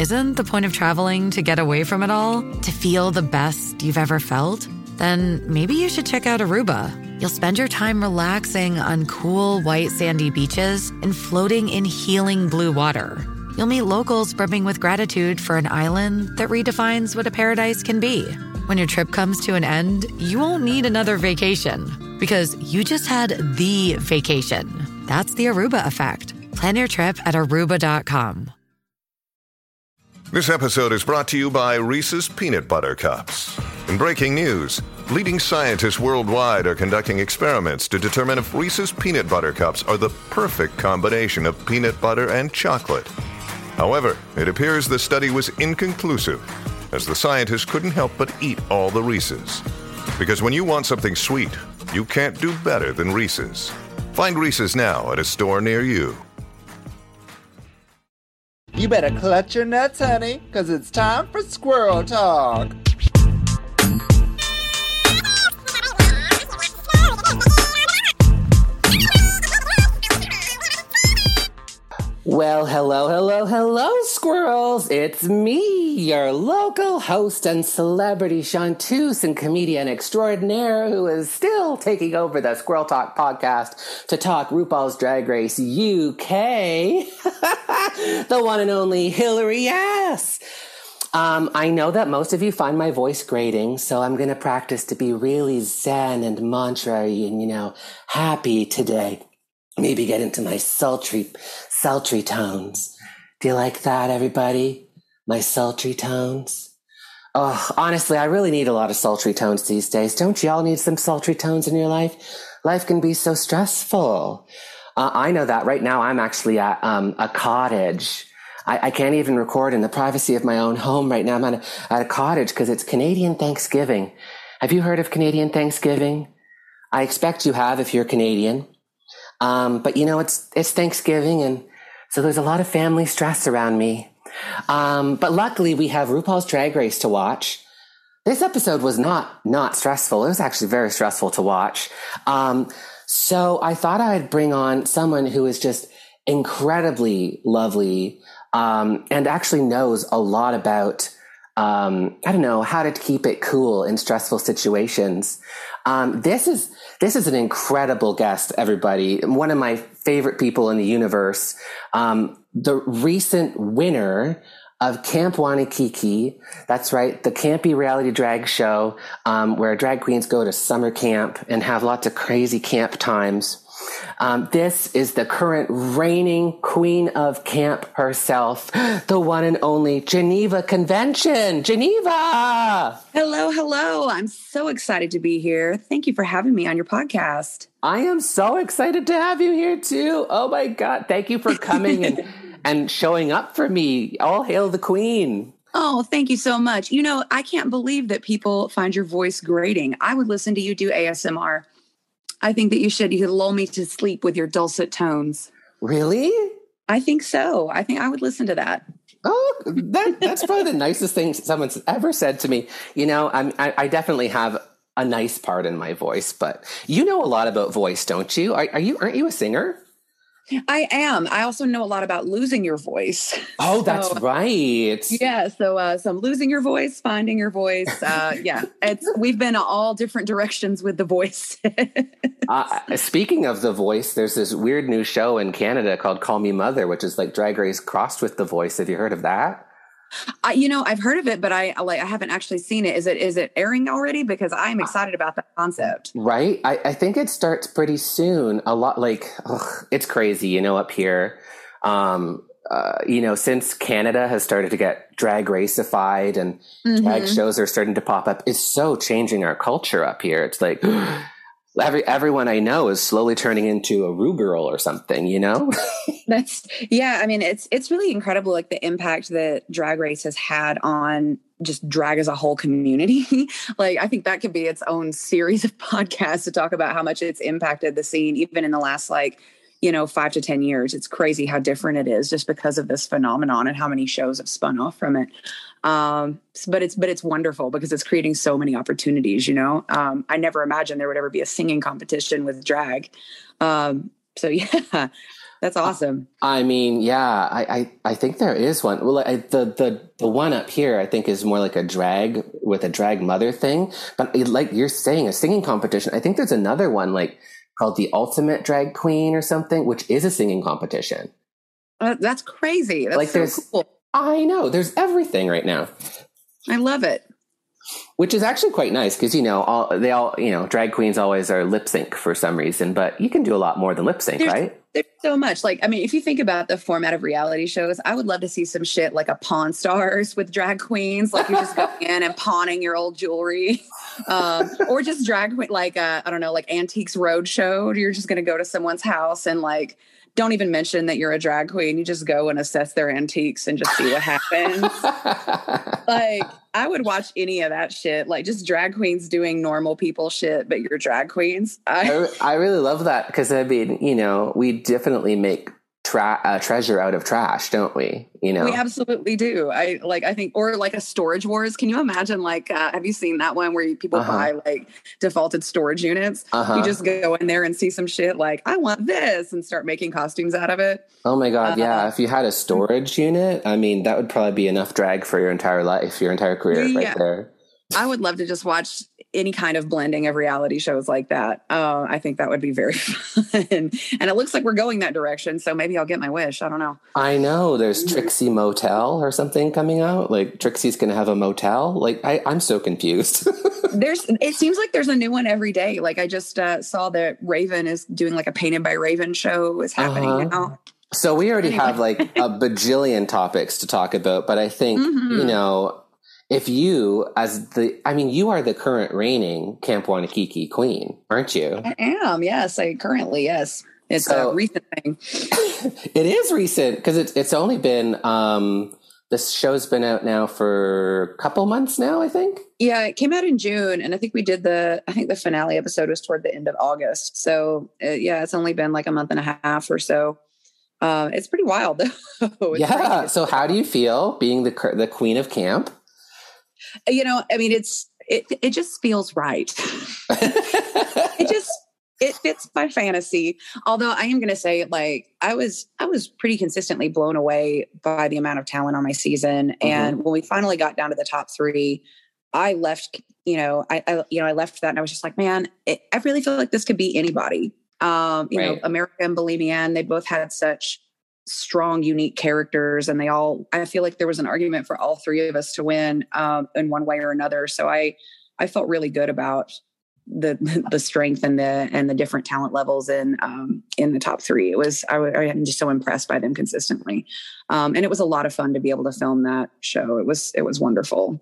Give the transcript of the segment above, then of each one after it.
Isn't the point of traveling to get away from it all? To feel the best you've ever felt? Then maybe you should check out Aruba. You'll spend your time relaxing on cool, white, sandy beaches and floating in healing blue water. You'll meet locals brimming with gratitude for an island that redefines what a paradise can be. When your trip comes to an end, you won't need another vacation because you just had the vacation. That's the Aruba effect. Plan your trip at aruba.com. This episode is brought to you by Reese's Peanut Butter Cups. In breaking news, leading scientists worldwide are conducting experiments to determine if Reese's Peanut Butter Cups are the perfect combination of peanut butter and chocolate. However, it appears the study was inconclusive, as the scientists couldn't help but eat all the Reese's. Because when you want something sweet, you can't do better than Reese's. Find Reese's now at a store near you. You better clutch your nuts, honey, because it's time for squirrel talk. Well, hello, hello, hello, squirrels. It's me, your local host and celebrity chanteuse and comedian extraordinaire who is still taking over the Squirrel Talk podcast to talk RuPaul's Drag Race UK. the one and only Hillary Yes. Um, I know that most of you find my voice grating, so I'm going to practice to be really zen and mantra and, you know, happy today. Maybe get into my sultry sultry tones. Do you like that, everybody? My sultry tones? Oh, honestly, I really need a lot of sultry tones these days. Don't y'all need some sultry tones in your life? Life can be so stressful. Uh, I know that right now I'm actually at um, a cottage. I, I, can't even record in the privacy of my own home right now. I'm at a, at a cottage because it's Canadian Thanksgiving. Have you heard of Canadian Thanksgiving? I expect you have if you're Canadian. Um, but you know, it's, it's Thanksgiving and so there's a lot of family stress around me. Um, but luckily we have RuPaul's Drag Race to watch. This episode was not, not stressful. It was actually very stressful to watch. Um, so I thought I'd bring on someone who is just incredibly lovely, um, and actually knows a lot about, um, I don't know, how to keep it cool in stressful situations. Um, this is this is an incredible guest, everybody. One of my favorite people in the universe. Um, the recent winner of Camp Wannakiki. That's right, the campy reality drag show um, where drag queens go to summer camp and have lots of crazy camp times. Um, this is the current reigning queen of camp herself, the one and only Geneva Convention. Geneva! Hello, hello. I'm so excited to be here. Thank you for having me on your podcast. I am so excited to have you here too. Oh my God. Thank you for coming and, and showing up for me. All hail the queen. Oh, thank you so much. You know, I can't believe that people find your voice grating. I would listen to you do ASMR. I think that you should. You could lull me to sleep with your dulcet tones. Really? I think so. I think I would listen to that. Oh, that, that's probably the nicest thing someone's ever said to me. You know, I'm, I, I definitely have a nice part in my voice, but you know a lot about voice, don't you? Are, are you? Aren't you a singer? I am. I also know a lot about losing your voice. Oh, that's so, right. Yeah. So, uh, some losing your voice, finding your voice. Uh, yeah, it's we've been all different directions with the voice. uh, speaking of the voice, there's this weird new show in Canada called Call Me Mother, which is like Drag Race crossed with the voice. Have you heard of that? I, you know, I've heard of it, but I like I haven't actually seen it. Is it is it airing already? Because I'm excited about that concept. Right. I, I think it starts pretty soon. A lot like ugh, it's crazy, you know, up here. Um, uh, you know, since Canada has started to get drag racified and mm-hmm. drag shows are starting to pop up, it's so changing our culture up here. It's like every everyone I know is slowly turning into a Ru girl or something, you know? That's yeah, I mean it's it's really incredible like the impact that drag race has had on just drag as a whole community. like I think that could be its own series of podcasts to talk about how much it's impacted the scene even in the last like you know, five to 10 years. It's crazy how different it is just because of this phenomenon and how many shows have spun off from it. Um, but it's, but it's wonderful because it's creating so many opportunities, you know? Um, I never imagined there would ever be a singing competition with drag. Um, so yeah. That's awesome. I mean, yeah, I, I, I think there is one. Well, I, the, the, the one up here, I think is more like a drag with a drag mother thing. But like you're saying, a singing competition. I think there's another one like called the Ultimate Drag Queen or something, which is a singing competition. Uh, that's crazy. That's like so there's, cool. I know there's everything right now, I love it. which is actually quite nice because you know all they all you know drag queens always are lip sync for some reason, but you can do a lot more than lip sync, There's- right? There's so much. Like, I mean, if you think about the format of reality shows, I would love to see some shit like a Pawn Stars with drag queens. Like, you're just going in and pawning your old jewelry, um, or just drag queen, like uh, I don't know, like Antiques Roadshow. You're just going to go to someone's house and like. Don't even mention that you're a drag queen. You just go and assess their antiques and just see what happens. like I would watch any of that shit. Like just drag queens doing normal people shit, but you're drag queens. I, I, I really love that because I mean, you know, we definitely make tra- uh, treasure out of trash, don't we? You know, we absolutely do. I like. I think, or like a storage wars. Can you imagine? Like, uh, have you seen that one where people Uh-huh. buy like defaulted storage units? Uh-huh. You just go in there and see some shit like, I want this, and start making costumes out of it. oh my god, yeah. uh, If you had a storage unit, I mean, that would probably be enough drag for your entire life, your entire career, Yeah. right there. I would love to just watch any kind of blending of reality shows like that. Uh, I think that would be very fun. and it looks like we're going that direction. So maybe I'll get my wish. I don't know. I know there's Trixie Motel or something coming out. Like Trixie's going to have a motel. Like I, I'm so confused. There's, it seems like there's a new one every day. Like I just uh, saw that Raven is doing like a Painted by Raven show is happening Uh-huh. now. So we already Anyway. have like a bajillion topics to talk about, but I think, Mhm. you know, if you as the I mean, you are the current reigning Camp Wannakiki queen, aren't you? I am. Yes, I currently yes. It's So- a recent thing. it is recent because it's it's only been um this show's been out now for a couple months now, I think. Yeah, it came out in June, and I think we did the. I think the finale episode was toward the end of August. So uh, yeah, it's only been like a month and a half or so. Uh, it's pretty wild though. Yeah. So how do you feel being the the queen of camp? You know, I mean, it's it. It just feels right. it just it fits my fantasy. Although I am going to say, like, I was I was pretty consistently blown away by the amount of talent on my season, and when we finally got down to the top three, I left. You know, I, I you know I left that, and I was just like, man, it, I really feel like this could be anybody. Um, you know, Right. America and Me Ann, they both had such strong, unique characters, and they all. I feel like there was an argument for all three of us to win um, in one way or another. So I, I felt really good about the the strength and the and the different talent levels in um, in the top three. It was I, am just so impressed by them consistently, um, and it was a lot of fun to be able to film that show. It was it was wonderful.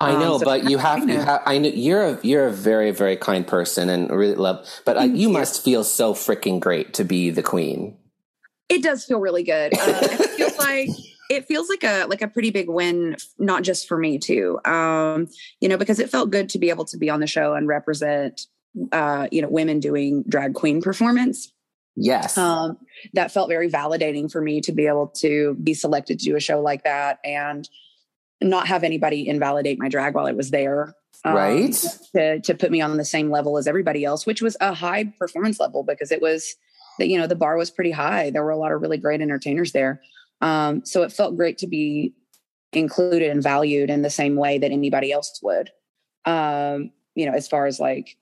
I Um, know, so- but you have, you have. I know you're a you're a very very kind person and really love. But you must feel so freaking great to be the queen. It does feel really good. Uh, it feels like it feels like a like a pretty big win, not just for me too. Um, you know, because it felt good to be able to be on the show and represent, uh, you know, women doing drag queen performance. Yes. um, that felt very validating for me to be able to be selected to do a show like that and not have anybody invalidate my drag while it was there. um, Right. To, to put me on the same level as everybody else, which was a high performance level because it was that, you know, the bar was pretty high. There were a lot of really great entertainers there. Um, so it felt great to be included and valued in the same way that anybody else would. Um, you know, as far as like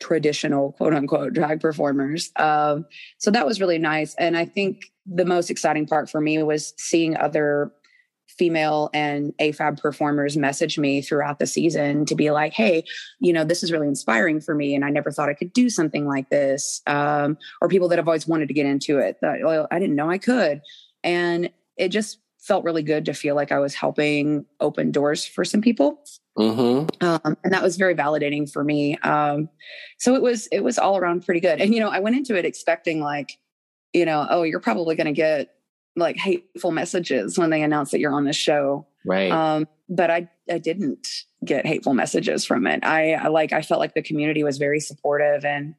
traditional quote unquote drag performers. Um, so that was really nice. And I think the most exciting part for me was seeing other female and AFAB performers message me throughout the season to be like, hey, you know, this is really inspiring for me. And I never thought I could do something like this. Um, or people that have always wanted to get into it. That, well, I didn't know I could. And it just felt really good to feel like I was helping open doors for some people mm-hmm. um, and that was very validating for me um, so it was it was all around pretty good and you know i went into it expecting like you know oh you're probably going to get like hateful messages when they announce that you're on this show. Right. um, but i i didn't get hateful messages from it. I, I like i felt like the community was very supportive and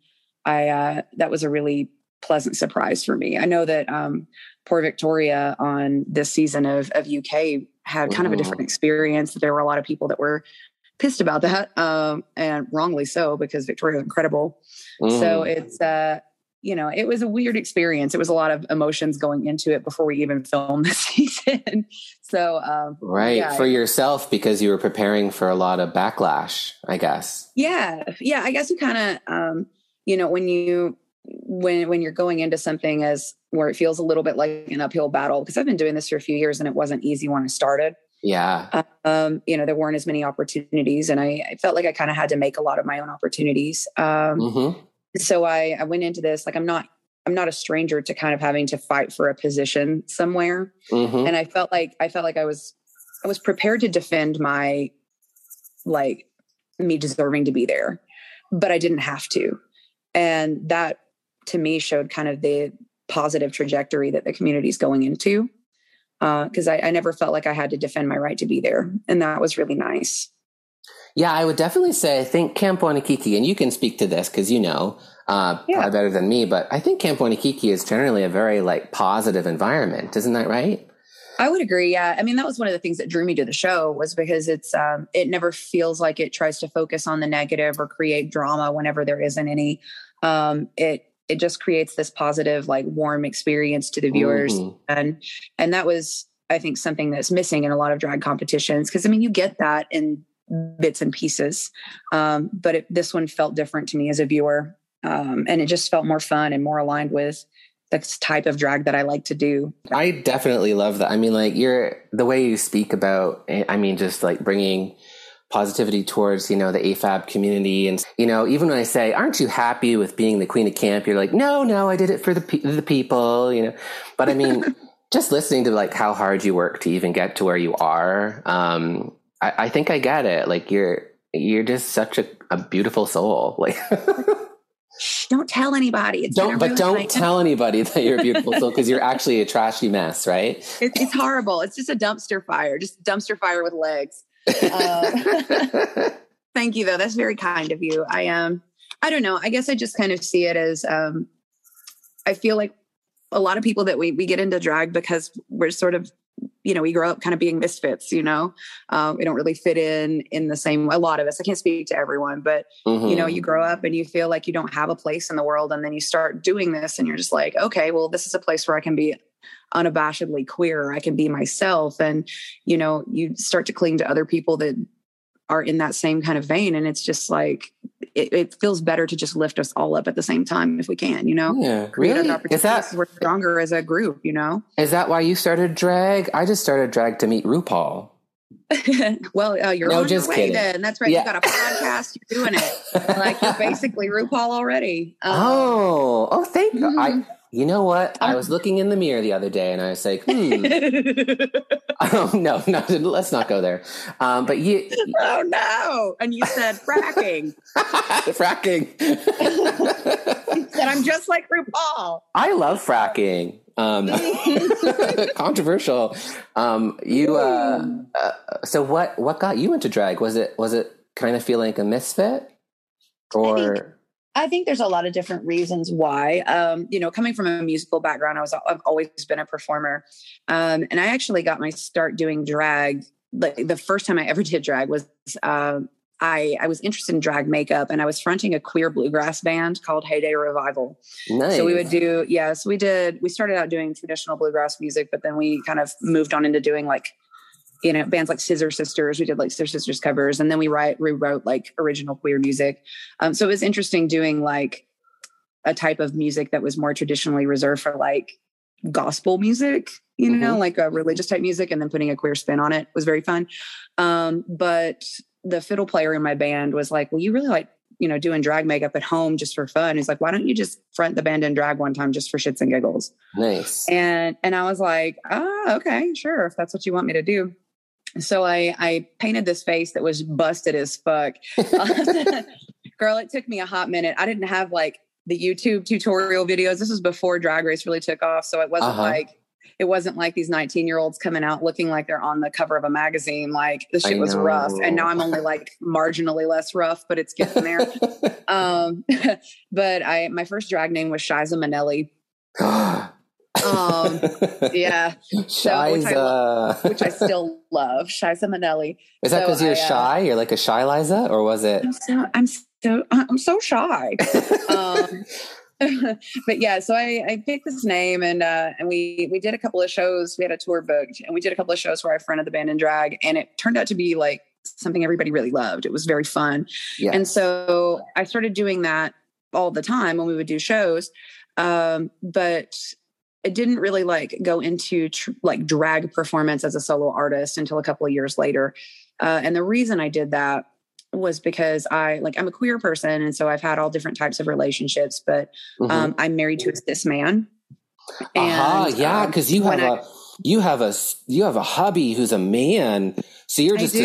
i uh, that was a really pleasant surprise for me. I know that um, poor victoria on this season of, of uk had kind of a different experience. There were a lot of people that were pissed about that um, and wrongly so because victoria was incredible. So Mm. it's uh you know, it was a weird experience. It was a lot of emotions going into it before we even filmed the season. so, um, right yeah, for yourself because you were preparing for a lot of backlash, I guess. Yeah, yeah. I guess you kind of, um, you know, when you when when you're going into something as where it feels a little bit like an uphill battle because I've been doing this for a few years and it wasn't easy when I started. Yeah. Um, you know, there weren't as many opportunities, and I, I felt like I kind of had to make a lot of my own opportunities. Um, mm-hmm so I, I went into this like I'm not I'm not a stranger to kind of having to fight for a position somewhere. Mm-hmm. And I felt like I felt like I was I was prepared to defend my like me deserving to be there, but I didn't have to. And that to me showed kind of the positive trajectory that the community is going into. Because uh, I, I never felt like I had to defend my right to be there. And that was really nice. Yeah, I would definitely say I think Camp Wannakiki, and you can speak to this because you know uh, yeah. better than me, but I think Camp Wannakiki is generally a very like positive environment. Isn't that right? I would agree. Yeah, I mean that was one of the things that drew me to the show was because it's um, it never feels like it tries to focus on the negative or create drama whenever there isn't any. Um, it it just creates this positive, like warm experience to the viewers, mm-hmm. and and that was I think something that's missing in a lot of drag competitions because I mean you get that in bits and pieces. Um, but it, this one felt different to me as a viewer. Um, and it just felt more fun and more aligned with the type of drag that I like to do. I definitely love that. I mean, like you're the way you speak about, I mean, just like bringing positivity towards, you know, the AFAB community. And, you know, even when I say, aren't you happy with being the queen of camp? You're like, no, no, I did it for the, pe- the people, you know, but I mean, just listening to like how hard you work to even get to where you are. Um, I, I think I get it. Like you're you're just such a, a beautiful soul. Like don't tell anybody. It's don't, but don't tell anybody that you're a beautiful soul because you're actually a trashy mess, right? It, it's horrible. It's just a dumpster fire, just dumpster fire with legs. Uh, thank you, though. That's very kind of you. I am. Um, I don't know. I guess I just kind of see it as. Um, I feel like a lot of people that we we get into drag because we're sort of you know, we grow up kind of being misfits, you know, um, we don't really fit in in the same, way a lot of us, I can't speak to everyone, but mm-hmm. you know, you mm-hmm. grow up and you feel like you don't have a place in the world. And then you start doing this and you're just like, okay, well, this is a place where I can be unabashedly queer. I can be myself. And, you know, you start to cling to other people that are in that same kind of vein. And it's just like, it, it, feels better to just lift us all up at the same time if we can, you know? Yeah. Create really? Is that, we're stronger as a group, you know? Is that why you started drag? I just started drag to meet RuPaul. well, uh, you're no, on just your way then. That's right. Yeah. You got a podcast. You're doing it. like you're basically RuPaul already. Um, oh, oh, thank you. Mm-hmm. I, you know what? I was looking in the mirror the other day and I was like, hmm. oh, no, no, let's not go there. Um, but you. Oh, no. And you said fracking. fracking. said, I'm just like RuPaul. I love fracking. Um, controversial. Um, you, uh, uh, so what, what got you into drag? Was it, was it kind of feeling like a misfit or? I think there's a lot of different reasons why. Um, you know, coming from a musical background, I was I've always been a performer, um, and I actually got my start doing drag. Like the first time I ever did drag was uh, I I was interested in drag makeup, and I was fronting a queer bluegrass band called Heyday Revival. Nice. So we would do yes, yeah, so we did. We started out doing traditional bluegrass music, but then we kind of moved on into doing like you know bands like scissor sisters we did like scissor sisters covers and then we write rewrote like original queer music. Um, so it was interesting doing like a type of music that was more traditionally reserved for like gospel music you mm-hmm. know like a religious type music and then putting a queer spin on it was very fun. Um, but the fiddle player in my band was like well you really like you know doing drag makeup at home just for fun. He's like why don't you just front the band and drag one time just for shits and giggles? Nice. And and i was like ah okay sure if that's what you want me to do so I, I painted this face that was busted as fuck. Girl, it took me a hot minute. I didn't have like the YouTube tutorial videos. This was before Drag Race really took off. So it wasn't uh-huh. like it wasn't like these 19 year olds coming out looking like they're on the cover of a magazine. Like the shit was rough. And now I'm only like marginally less rough, but it's getting there. um, but I my first drag name was Shiza Minnelli. Um, yeah. So, which, I love, which I still love. Shiza Minnelli. Is that because so you're I, uh, shy? You're like a shy Liza, or was it? I'm so I'm so I'm so shy. um, but yeah, so I, I picked this name and uh, and we we did a couple of shows. We had a tour booked and we did a couple of shows where I fronted the band in drag, and it turned out to be like something everybody really loved. It was very fun, Yes. and so I started doing that all the time when we would do shows. Um, but it didn't really like go into tr- like drag performance as a solo artist until a couple of years later. Uh, and the reason I did that was because I like I'm a queer person, and so I've had all different types of relationships. But Mhm. um, I'm married to a cis man. And, yeah, um, because you have I- a you have a you have a hubby who's a man, so you're just a,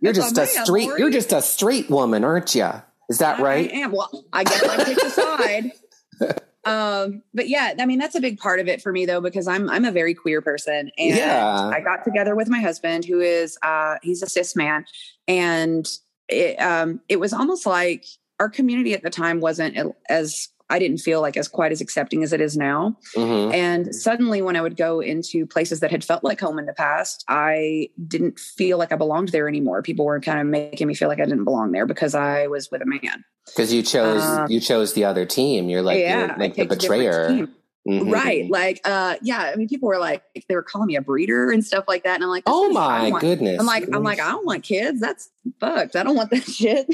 you're That's just a I straight you're just a straight woman, aren't you? Is that I- right? I am. Well, I guess I picked a side. Um, but yeah, I mean that's a big part of it for me though, because I'm I'm a very queer person. And Yeah. I got together with my husband, who is uh he's a cis man. And it um it was almost like our community at the time wasn't as I didn't feel like as quite as accepting as it is now. Mhm. And suddenly, when I would go into places that had felt like home in the past, I didn't feel like I belonged there anymore. People were kind of making me feel like I didn't belong there because I was with a man. Because you chose Um, you chose the other team. You're like yeah, you're like the betrayer. Mhm. Right. Like, uh, yeah. I mean, people were like, they were calling me a breeder and stuff like that. And I'm like, Oh my goodness. I'm like, I'm like, I don't want kids. That's fucked. I don't want that shit.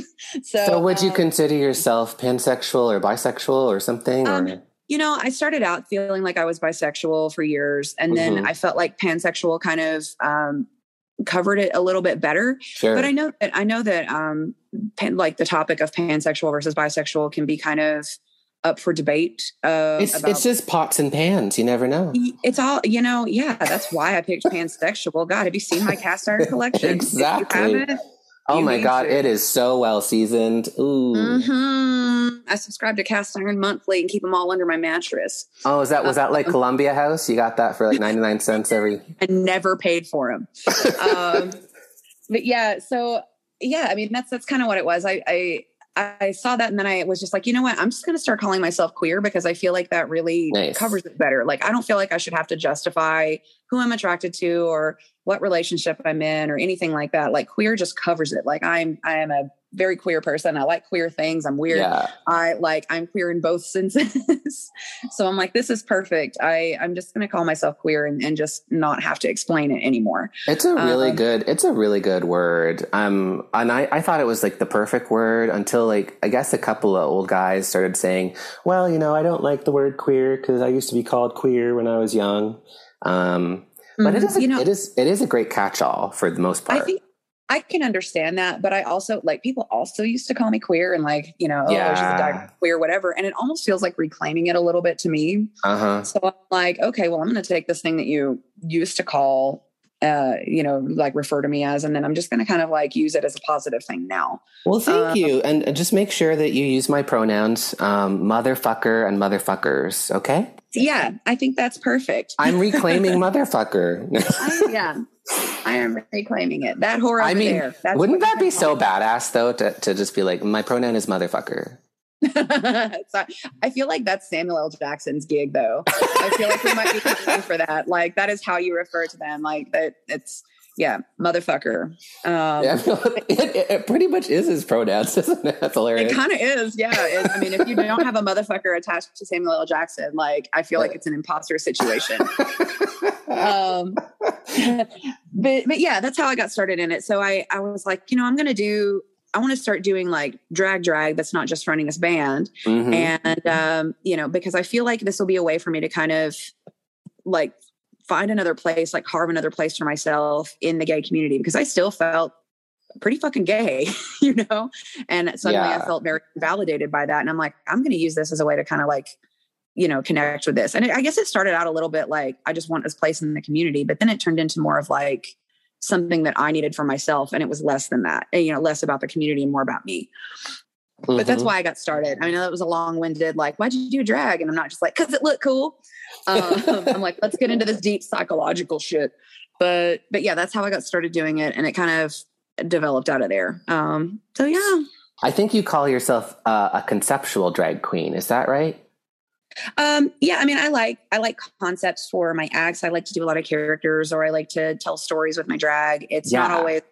So, So would you um, consider yourself pansexual or bisexual or something? Um, or? you know, I started out feeling like I was bisexual for years, and then Mhm. I felt like pansexual kind of um, covered it a little bit better. Sure. But I know that I know that um, pan, like the topic of pansexual versus bisexual can be kind of up for debate. Uh, it's about, it's just pots and pans. You never know. it's all you know. Yeah, that's why I picked pansexual. God, have you seen my cast iron collection? Exactly. Oh my god, to. it is so well seasoned. Ooh. mhm. I subscribe to Cast Iron Monthly and keep them all under my mattress. Oh, is that was that like Uh, Columbia House? You got that for like ninety nine cents every. I never paid for them. um, but yeah, so yeah, I mean that's that's kind of what it was. I, I I saw that and then I was just like, you know what? I'm just going to start calling myself queer because I feel like that really Nice. covers it better. Like I don't feel like I should have to justify who I'm attracted to or what relationship I'm in or anything like that. Like queer just covers it. Like I'm I am a very queer person. I like queer things. I'm weird. Yeah. I like I'm queer in both senses. so I'm like, this is perfect. I I'm just gonna call myself queer and, and just not have to explain it anymore. It's a really Um, good it's a really good word. Um and I, I thought it was like the perfect word until like I guess a couple of old guys started saying, Well, you know, I don't like the word queer because I used to be called queer when I was young. Um but it Mhm. is a, you know, it is it is a great catch all for the most part. I think I can understand that, but I also like people also used to call me queer and like, you know, oh, she's a diagnosed queer, whatever. And it almost feels like reclaiming it a little bit to me. uh-huh. So I'm like, okay, well, I'm going to take this thing that you used to call, uh, you know, like refer to me as, and then I'm just going to kind of like use it as a positive thing now. Well, thank Uh, you. And and just make sure that you use my pronouns, um, motherfucker and motherfuckers, okay? Yeah, I think that's perfect. I'm reclaiming motherfucker. I, yeah, I am reclaiming it. That whore over I mean, there. Wouldn't that be so badass though to, to just be like, my pronoun is motherfucker? I feel like that's Samuel L. Jackson's gig, though. I feel like we might be coming for that. Like that is how you refer to them. Like that. It's yeah, motherfucker. Um, Yeah, it, it, it pretty much is his pronouns, isn't it? That's hilarious. It kind of is, yeah. It, I mean, if you don't have a motherfucker attached to Samuel L. Jackson, like I feel like it's an imposter situation. um, but but yeah, that's how I got started in it. So I I was like, you know, I'm gonna do. I want to start doing like drag drag that's not just running this band, Mhm. and um, you know, because I feel like this will be a way for me to kind of like find another place, like carve another place for myself in the gay community because I still felt pretty fucking gay, you know? And suddenly Yeah. I felt very validated by that. And I'm like, I'm going to use this as a way to kind of like, you know, connect with this. And it, I guess it started out a little bit like, I just want this place in the community, but then it turned into more of like something that I needed for myself. And it was less than that, and, you know, less about the community and more about me. But that's Mhm. why I got started. I mean, that was a long winded, like, why'd you do drag? And I'm not just like, cause it looked cool. Um, I'm like, let's get into this deep psychological shit. But, but yeah, that's how I got started doing it. And it kind of developed out of there. Um, so yeah. I think you call yourself uh, a conceptual drag queen. Is that right? Um, yeah, I mean, I like I like concepts for my acts. I like to do a lot of characters, or I like to tell stories with my drag. It's not always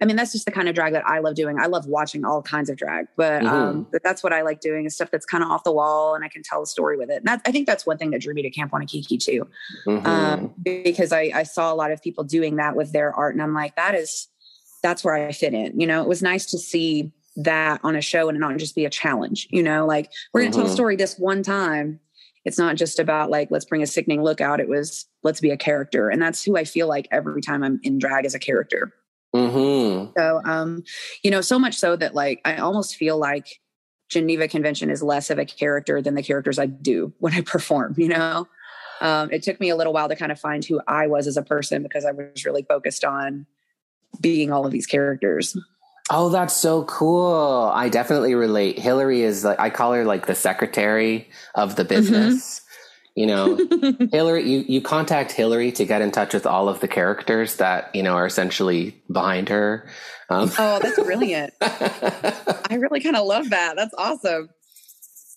I mean, that's just the kind of drag that I love doing. I love watching all kinds of drag, but Mhm. um, but that's what I like doing is stuff that's kind of off the wall, and I can tell a story with it. And that, I think that's one thing that drew me to Camp Wannakiki too, Mhm. um, because I, I saw a lot of people doing that with their art, and I'm like, that is that's where I fit in. You know, it was nice to see that on a show and not just be a challenge. You know, like we're going to tell Mhm. a story this one time. It's not just about like let's bring a sickening look out. It was let's be a character, and that's who I feel like every time I'm in drag as a character. Mhm. So, um, you know, so much so that like I almost feel like Geneva Convention is less of a character than the characters I do when I perform. You know, um, it took me a little while to kind of find who I was as a person because I was really focused on being all of these characters. Oh, that's so cool. I definitely relate. Hillary is like, I call her like the secretary of the business. You know, Hillary, you, you contact Hillary to get in touch with all of the characters that, you know, are essentially behind her. Um, Oh, that's brilliant. I really kind of love that. That's awesome.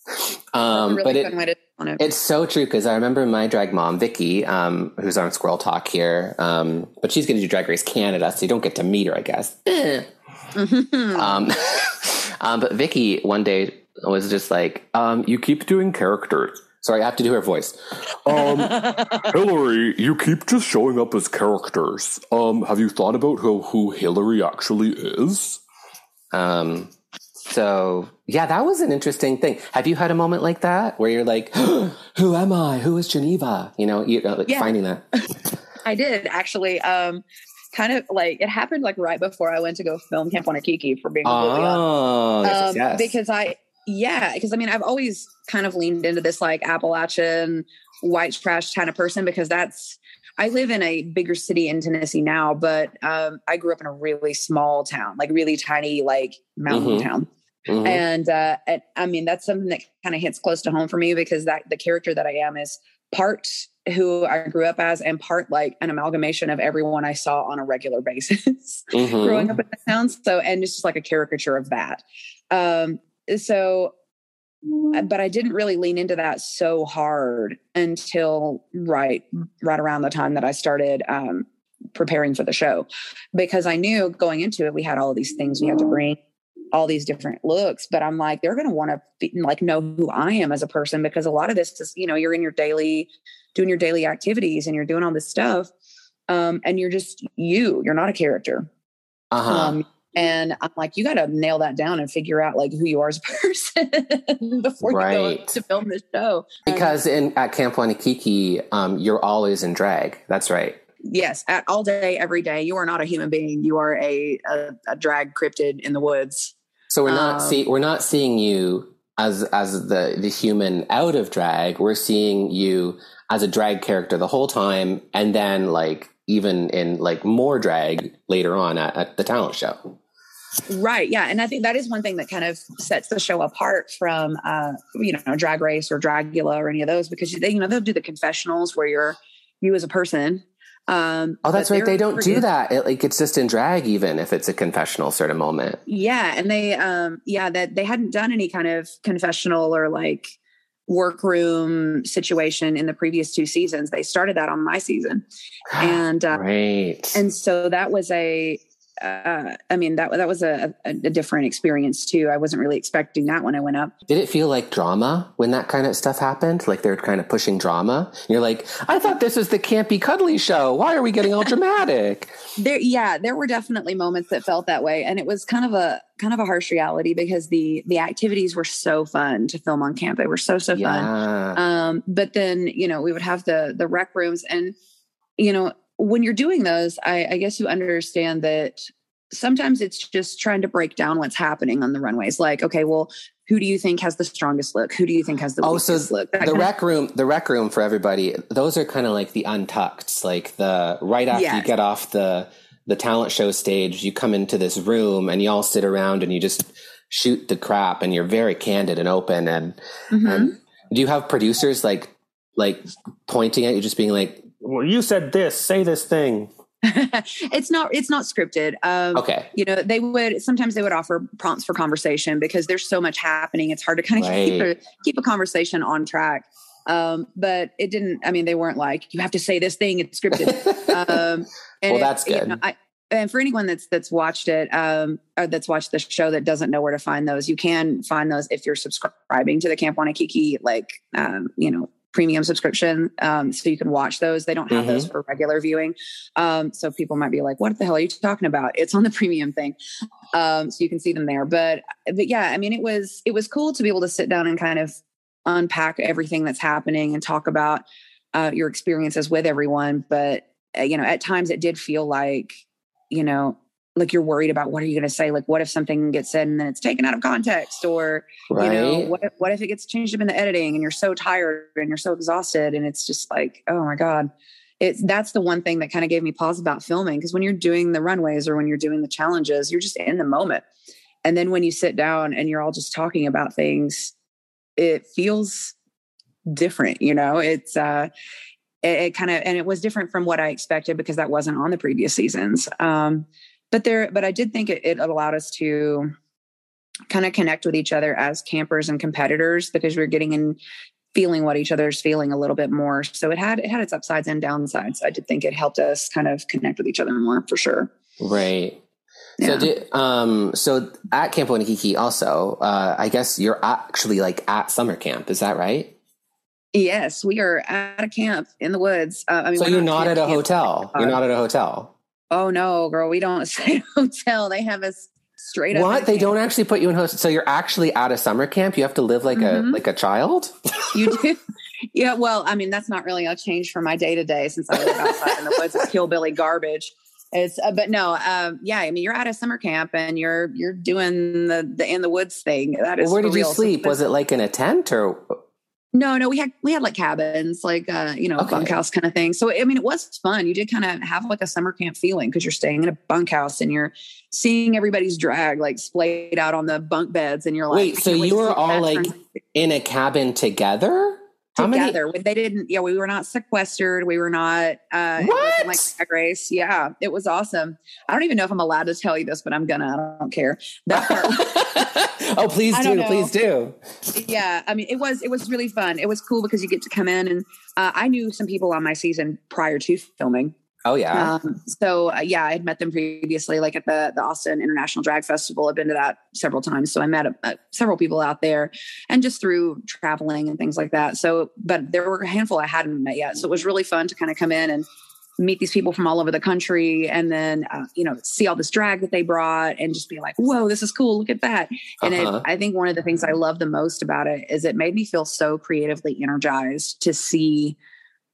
That's um, really but it, fun way to on it. It's so true because I remember my drag mom, Vicky, um, who's on Squirrel Talk here, um, but she's going to do Drag Race Canada, so you don't get to meet her, I guess. Um, um, but Vicky one day was just like, um, "You keep doing characters." Sorry, I have to do her voice. Um, Hillary, you keep just showing up as characters. Um, have you thought about who, who Hillary actually is? Um, so yeah, that was an interesting thing. Have you had a moment like that where you're like, "Who am I? Who is Geneva?" You know, you know, like Yeah. finding that. I did actually. Um, kind of like it happened like right before I went to go film Camp Wannakiki for being completely honest. Oh, yes, yes, um, yes. because I, yeah, because I mean, I've always kind of leaned into this like Appalachian white trash kind of person because that's. I live in a bigger city in Tennessee now, but um, I grew up in a really small town, like really tiny, like mountain Mhm. town. Mhm. And, uh, and I mean, that's something that kind of hits close to home for me because that the character that I am is part who I grew up as and part like an amalgamation of everyone I saw on a regular basis Mhm. growing up in the town. So, and it's just like a caricature of that. Um, so, uh, but I didn't really lean into that so hard until right, right around the time that I started, um, preparing for the show because I knew going into it, we had all these things we had to bring all these different looks, but I'm like, they're going to want to like know who I am as a person because a lot of this is, you know, you're in your daily, doing your daily activities and you're doing all this stuff. Um, and you're just you, you're not a character. Uh-huh. Um, and I'm like, you got to nail that down and figure out like who you are as a person before you go to film the show. Um, because in at Camp Wannakiki, um, you're always in drag. That's right. yes, at all day, every day, you are not a human being. You are a a, a drag cryptid in the woods. So we're not Um, see we're not seeing you as as the the human out of drag. We're seeing you as a drag character the whole time, and then like even in like more drag later on at, at the talent show. Right. Yeah. And I think that is one thing that kind of sets the show apart from, uh, you know, Drag Race or Dragula or any of those because they, you know, they'll do the confessionals where you're you as a person. Um, Oh, that's right. They don't do that. It, like it's just in drag, even if it's a confessional sort of moment. Yeah. And they, um, yeah, that they hadn't done any kind of confessional or like workroom situation in the previous two seasons. They started that on my season. And, uh, Right. and so that was a uh, i mean that that was a, a, a different experience too i wasn't really expecting that when i went up Did it feel like drama when that kind of stuff happened? Like they're kind of pushing drama? And you're like, I thought this was the campy cuddly show. Why are we getting all dramatic? there yeah there were definitely moments that felt that way and it was kind of a kind of a harsh reality because the the activities were so fun to film on camp they were so so fun yeah. um but then you know we would have the the rec rooms and you know when you're doing those i i guess you understand that sometimes it's just trying to break down what's happening on the runways like okay well who do you think has the strongest look who do you think has the Oh, so look That the rec room, the rec room for everybody. Those are kind of like the untucked, like the right after you get off the the talent show stage, you come into this room and you all sit around and you just shoot the crap and you're very candid and open. And, Mhm. and do you have producers like like pointing at you, just being like, "Well, you said this. Say this thing." it's not it's not scripted um Okay. you know they would sometimes they would offer prompts for conversation because there's so much happening it's hard to kind of keep a keep a conversation on track um but it didn't i mean they weren't like you have to say this thing it's scripted um and Well, it- that's you good. know, I, and for anyone that's that's watched it um or that's watched the show that doesn't know where to find those you can find those if you're subscribing to the camp wannakiki like um you know premium subscription um so you can watch those. They don't have mm-hmm. those for regular viewing. Um so people might be like what the hell are you talking about? It's on the premium thing. Um so you can see them there. But but yeah i mean it was it was cool to be able to sit down and kind of unpack everything that's happening and talk about uh, your experiences with everyone. But uh, you know at times it did feel like you know, like you're worried about what are you going to say? Like, what if something gets said and then it's taken out of context, or right. you know, what if, what if it gets changed up in the editing and you're so tired and you're so exhausted and it's just like, oh my god, it's that's the one thing that kind of gave me pause about filming because when you're doing the runways or when you're doing the challenges, you're just in the moment, and then when you sit down and you're all just talking about things, it feels different. You know, it's uh, it, it kind of and it was different from what I expected because that wasn't on the previous seasons. Um, but there, but I did think it, it allowed us to kind of connect with each other as campers and competitors because we are getting in feeling what each other's feeling a little bit more. So it had it had its upsides and downsides. I did think it helped us kind of connect with each other more for sure. Right. Yeah. So um so at Camp Wannakiki also, uh I guess you're actually like at summer camp, is that right? Yes, we are at a camp in the woods. Uh, I mean, so you're not, not at a hotel. You're not at a hotel. Oh no, girl, we don't stay hotel. They have us straight up. What? They camp. don't actually put you in host. So you're actually at a summer camp. You have to live like mm-hmm. a like a child. you do. Yeah. Well, I mean, that's not really a change from my day to day since I live outside in the woods. It's hillbilly garbage. It's uh, but no, um, yeah. I mean, you're at a summer camp and you're you're doing the the in the woods thing. That is. Well, where did you sleep? Was it like in a tent or? No, no, we had we had like cabins, like uh, you know, okay. bunkhouse kind of thing. So I mean, it was fun. You did kind of have like a summer camp feeling because you're staying in a bunkhouse and you're seeing everybody's drag like splayed out on the bunk beds, and you're like, wait, so you were all like in a cabin together? Together. Many? They didn't. Yeah, we were not sequestered. We were not. Uh, what? like drag race. Yeah, it was awesome. I don't even know if I'm allowed to tell you this, but I'm gonna. I don't care. That part. oh, please do, please do. Yeah, I mean, it was it was really fun. It was cool because you get to come in, and uh, I knew some people on my season prior to filming. Oh yeah. Um, so uh, yeah, I had met them previously, like at the the Austin International Drag Festival. I've been to that several times, so I met uh, several people out there, and just through traveling and things like that. So, but there were a handful I hadn't met yet, so it was really fun to kind of come in and meet these people from all over the country and then uh, you know see all this drag that they brought and just be like whoa this is cool look at that and uh-huh. it, i think one of the things i love the most about it is it made me feel so creatively energized to see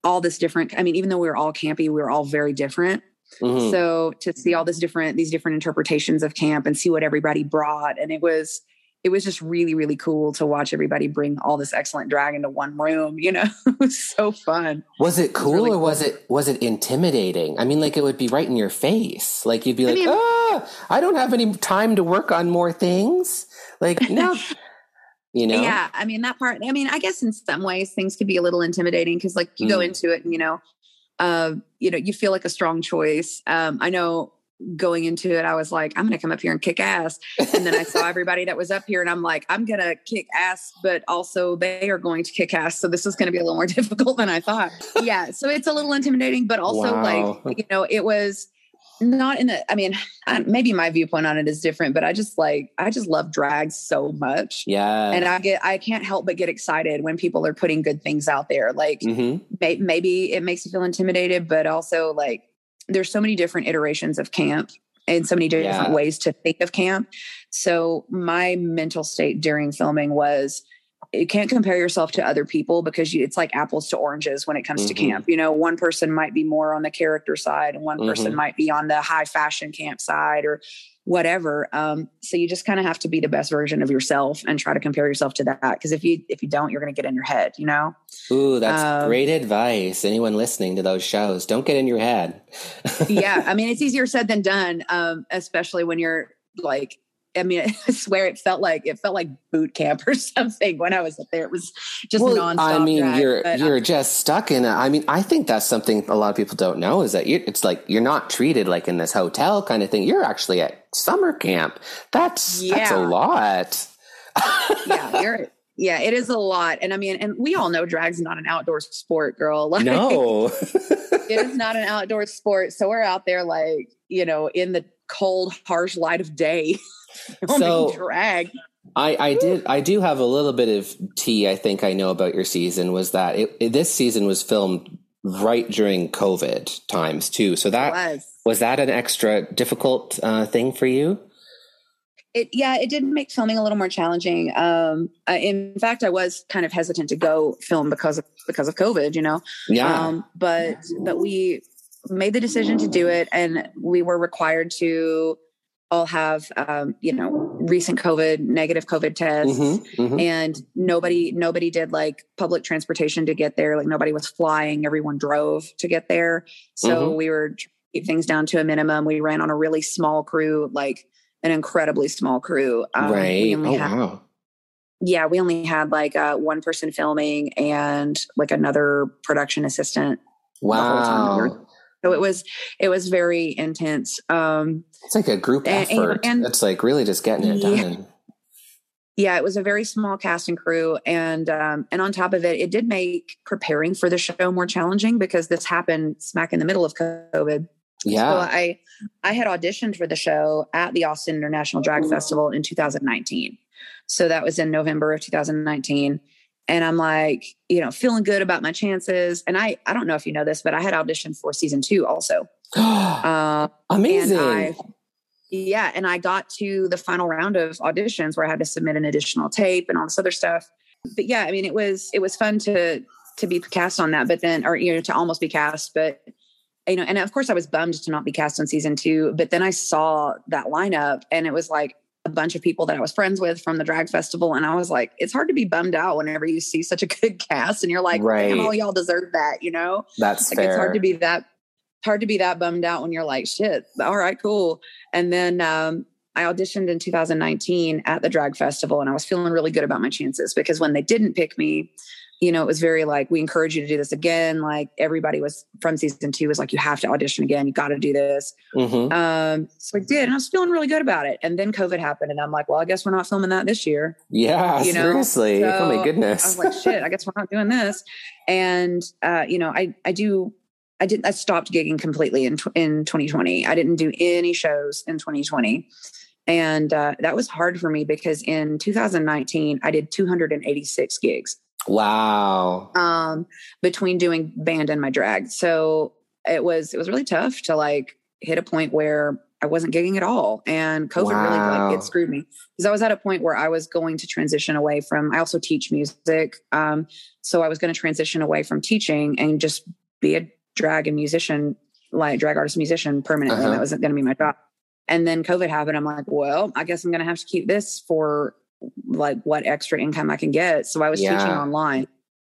all this different i mean even though we were all campy we were all very different. Mm-hmm. so to see all this different these different interpretations of camp and see what everybody brought and it was it was just really really cool to watch everybody bring all this excellent drag into one room you know? It was so fun. Was it cool it was really or was it was it intimidating? I mean like it would be right in your face. Like you'd be like I mean, ah i don't have any time to work on more things. Like no you know yeah i mean that part i mean i guess in some ways things could be a little intimidating because like you mm. go into it and you know uh you know you feel like a strong choice um i know going into it, I was like, I'm going to come up here and kick ass. And then I saw everybody that was up here, and I'm like, I'm going to kick ass, but also they are going to kick ass. So this is going to be a little more difficult than I thought. Yeah. So it's a little intimidating, but also wow. like, you know, it was not in the, I mean, maybe my viewpoint on it is different, but I just like, I just love drag so much. Yeah. And I get, I can't help but get excited when people are putting good things out there. Like mm-hmm. may, maybe it makes you feel intimidated, but also like, there's so many different iterations of camp and so many different yeah. ways to think of camp. So my mental state during filming was you can't compare yourself to other people because you, it's like apples to oranges when it comes mm-hmm. to camp. You know, one person might be more on the character side and one mm-hmm. person might be on the high fashion camp side or whatever. Um, so you just kind of have to be the best version of yourself and try to compare yourself to that. Because if you if you don't, you're going to get in your head. You know. Ooh, that's um, great advice. Anyone listening to those shows, don't get in your head. yeah, I mean, it's easier said than done, um, especially when you're like I mean, I swear it felt like it felt like boot camp or something when I was up there. It was just well, nonstop. I mean, you're you're um, just stuck in it. I mean, I think that's something a lot of people don't know is that it's like you're not treated like in this hotel kind of thing. You're actually at summer camp. That's yeah. that's a lot. yeah, you're yeah, it is a lot. And I mean, and we all know drag's not an outdoor sport, girl. Like, no. it is not an outdoor sport. So we're out there like, you know, in the cold, harsh light of day. So- drag. I, I did I do have a little bit of tea I think I know about your season was that it, it- this season was filmed right during COVID times too. So that was. was that an extra difficult uh, thing for you? It yeah, it did make filming a little more challenging. Um, I, in fact, I was kind of hesitant to go film because of because of COVID. You know, Yeah. Um, but but we made the decision to do it, and we were required to all have um, you know recent COVID negative COVID tests. Mhm, mhm. And nobody nobody did like public transportation to get there. Like nobody was flying. Everyone drove to get there. So Mhm. we were keep things down to a minimum. We ran on a really small crew, like an incredibly small crew. Um, right. Oh had, wow. yeah, we only had like uh, one person filming and like another production assistant whole time that we were- Wow. So it was it was very intense. Um, It's like a group And- effort. and- it's like really just getting it Yeah. done. yeah, it was a very small cast and crew, and um, and on top of it, it did make preparing for the show more challenging because this happened smack in the middle of COVID. Yeah. So I I had auditioned for the show at the Austin International Drag Festival in 2019. So that was in November of 2019. And I'm like, you know, feeling good about my chances. And I I don't know if you know this, but I had auditioned for season two also. Uh, Amazing. and I, yeah, and I got to the final round of auditions where I had to submit an additional tape and all this other stuff. But yeah, I mean, it was it was fun to to be cast on that, but then or you know to almost be cast, but you know, and of course I was bummed to not be cast on season two. But then I saw that lineup, and it was like a bunch of people that I was friends with from the drag festival, and I was like, it's hard to be bummed out whenever you see such a good cast, and you're like, Right. all y'all deserve that, you know That's like fair. it's hard to be that hard to be that bummed out when you're like shit all right cool and then um I auditioned in 2019 at the drag festival and I was feeling really good about my chances because when they didn't pick me, you know, it was very like, we encourage you to do this again. Like everybody was from season two was like, you have to audition again. You got to do this. Mhm. Um, so I did, and I was feeling really good about it. And then COVID happened and I'm like, well, I guess we're not filming that this year. Yeah, you know, seriously. oh so my I goodness. was like, shit, I guess we're not doing this. And uh, you know, I I do I didn't. I stopped gigging completely in in 2020. I didn't do any shows in 2020. And uh, that was hard for me because in 2019 I did 286 gigs wow. um, between doing band and my drag. So it was it was really tough to like hit a point where I wasn't gigging at all, and COVID really like it screwed me because I was at a point where I was going to transition away from. I also teach music, um, so I was going to transition away from teaching and just be a drag and musician, like drag artist musician permanently. Uh-huh. That wasn't going to be my job. And then COVID happened. I'm like, well, I guess I'm going to have to keep this for like what extra income I can get. So I was teaching online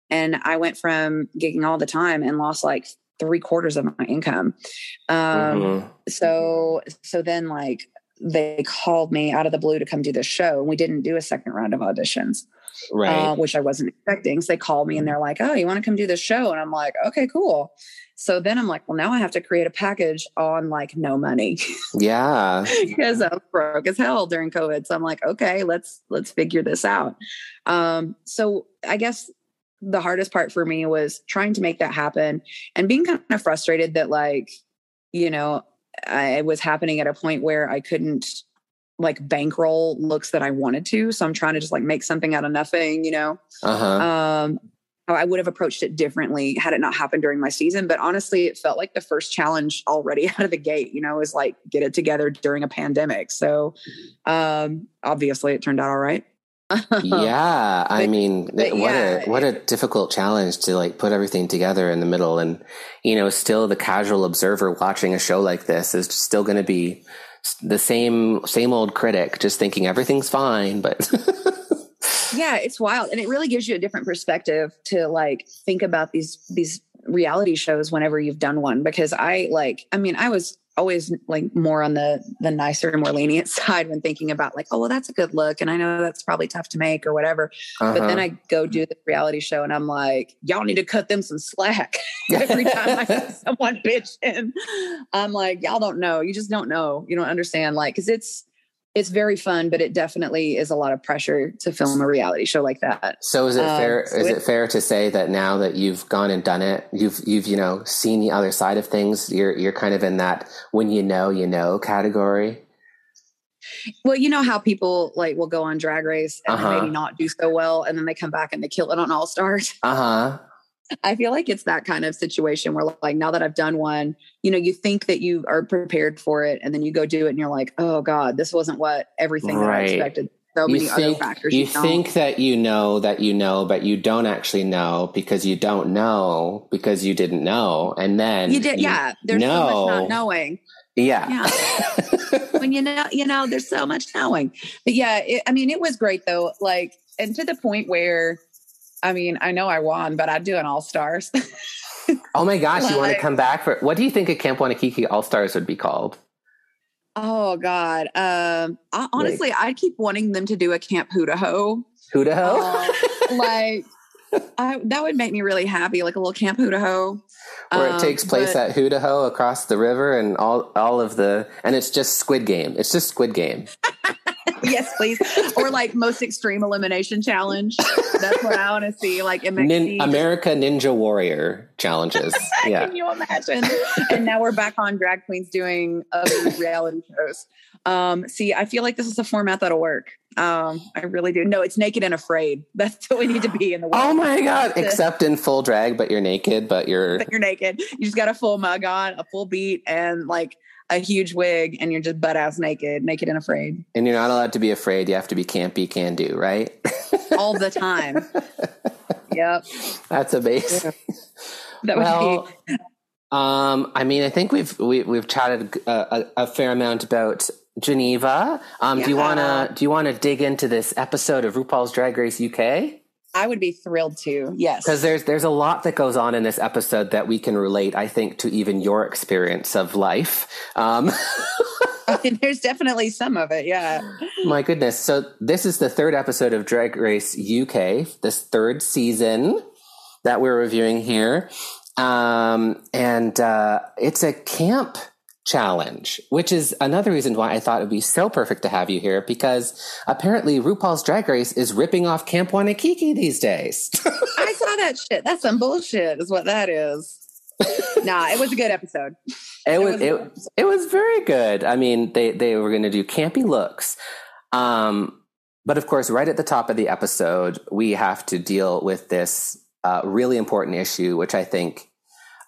and I went from gigging all the time and lost like three quarters of my income. Um, Mhm. So, so then like they called me out of the blue to come do this show. and We didn't do a second round of auditions, Right. uh, which I wasn't expecting. So they called me and they're like, "Oh, you want to come do this show?" And I'm like, "Okay, cool." So then I'm like, "Well, now I have to create a package on like no money." yeah. because I was broke as hell during COVID. So I'm like, okay, let's let's figure this out. Um, so I guess the hardest part for me was trying to make that happen and being kind of frustrated that like, you know, I it was happening at a point where I couldn't like bankroll looks that I wanted to. So I'm trying to just like make something out of nothing, you know. Uh huh. Um, I would have approached it differently had it not happened during my season. But honestly, it felt like the first challenge already out of the gate, you know, is like get it together during a pandemic. So um, obviously it turned out all right. yeah. I But- mean, but what yeah. a what a difficult challenge to like put everything together in the middle, and you know, still the casual observer watching a show like this is still going to be the same same old critic, just thinking everything's fine, but. yeah, it's wild. And it really gives you a different perspective to like think about these these reality shows whenever you've done one. Because I like, I mean, I was always like more on the the nicer, and more lenient side when thinking about like, oh well, that's a good look. And I know that's probably tough to make or whatever. But then Uh-huh. I go do the reality show and I'm like, y'all need to cut them some slack. Every time I see someone bitch in, I'm like, y'all don't know. You just don't know. You don't understand. Like, cause it's, it's very fun, but it definitely is a lot of pressure to film a reality show like that. So is it Um, fair? so Is it- it fair to say that now that you've gone and done it, you've you've you know seen the other side of things? You're you're kind of in that when you know you know category. Well, you know how people like will go on Drag Race and Uh-huh. maybe not do so well, and then they come back and they kill it on All Stars. Uh huh. I feel like it's that kind of situation where, like, now that I've done one, you know, you think that you are prepared for it, and then you go do it, and you're like, oh god, this wasn't what everything that I expected. So You many other factors. you don't. think that you know that you know, but you don't actually know because you don't know because you didn't know, and then you did, yeah. There's so much not knowing. yeah. when you know, you know, there's so much knowing. But yeah, it, I mean, it was great though. Like, and to the point where, I mean, I know I won, but I'd do an All Stars. oh my gosh, you want to come back for? What do you think a Camp Wannakiki All Stars would be called? oh God. Um, I, honestly, I keep wanting them to do a Camp Hootaho. Hudaho? Uh, like, I, that would make me really happy, like a little Camp Hootaho. where it Um, takes place but- at Hudaho across the river and all all of the and it's just Squid Game. It's just Squid Game. yes, please. Or like most extreme elimination challenge. That's what I want to see. Like. Nin- America Ninja Warrior challenges. Yeah. Can you imagine? and now we're back on drag queens doing other reality shows. Um, see, I feel like this is a format that'll work. Um, I really do. No, it's naked and afraid. That's what we need to be in the world. Oh my god! Except in full drag, but you're naked, but you're But you're naked. You just got a full mug on, a full beat, and like a huge wig, and you're just butt ass naked, naked and afraid and you're not allowed to be afraid. You have to be campy, can do, right? all the time. yep. That's amazing. That would Well, be um, I mean, I think we've we, have we've chatted a, a, a fair amount about Geneva. Um, Do you wanna do you wanna dig into this episode of RuPaul's Drag Race UK? I would be thrilled to. Yes. Because there's there's a lot that goes on in this episode that we can relate, I think, to even your experience of life. Um, There's definitely some of it. Yeah. my goodness! So this is the third episode of Drag Race UK, this third season that we're reviewing here, um, and uh, it's a camp challenge, which is another reason why I thought it would be so perfect to have you here because apparently RuPaul's Drag Race is ripping off Camp Wannakiki these days. I saw that shit. That's some bullshit, is what that is. nah, it was a good episode. It was was- it, it was very good. I mean, they they were going to do campy looks, um, but of course, right at the top of the episode, we have to deal with this uh, really important issue, which I think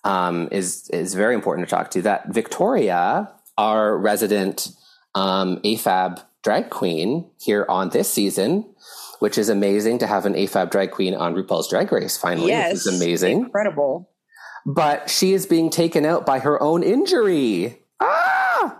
um, is is very important to talk to. That Victoria, our resident um, AFAB drag queen here on this season, which is amazing to have an AFAB drag queen on RuPaul's Drag Race. Finally, yes. this is amazing Incredible. but she is being taken out by her own injury. Ah!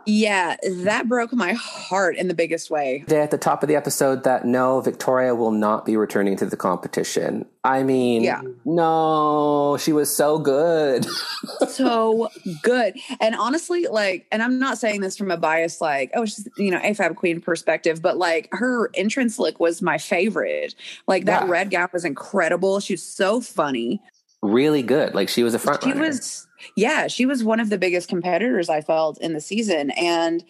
Yeah, that broke my heart in the biggest way. They at the top of the episode that no, Victoria will not be returning to the competition. I mean, Yeah. no, she was so good. so good. And honestly, like, and I'm not saying this from a bias, like, oh, she's, you know, AFAB queen perspective, but like her entrance look was my favorite. Like that Yeah. red gown was incredible. She was so funny. really good. Like she was a front She runner. was, yeah, she was one of the biggest competitors I felt in the season. And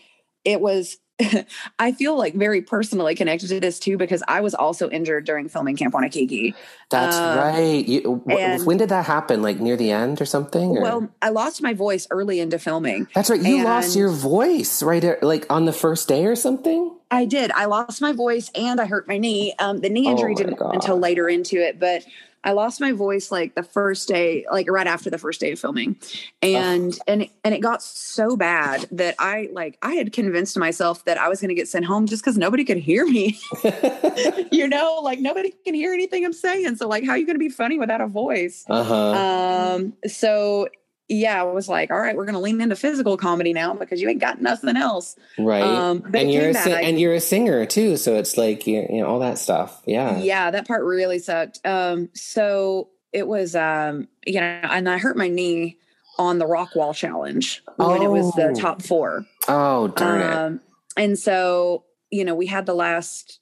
it was, I feel like very personally connected to this too, because I was also injured during filming Camp Wannakiki. That's um, right. You, wh- and- when did that happen? Like near the end or something? or- Well, I lost my voice early into filming. that's right. You lost your voice right like on the first day or something. I did. I lost my voice and I hurt my knee. Um, the knee Oh injury my didn't until later into it, but I lost my voice like the first day, like right after the first day of filming, and and and it got so bad that I like I had convinced myself that I was going to get sent home just because nobody could hear me. you know, like nobody can hear anything I'm saying. So like, how are you going to be funny without a voice? Uh huh. Um, so yeah, I was like, all right, we're going to lean into physical comedy now because you ain't got nothing else. right. um, and you're a and you're a singer too, so it's like you you know all that stuff. Yeah. yeah that part really sucked um so it was um you know and i hurt my knee on the rock wall challenge when it was the Oh. top four Oh darn it. um and so you know we had the last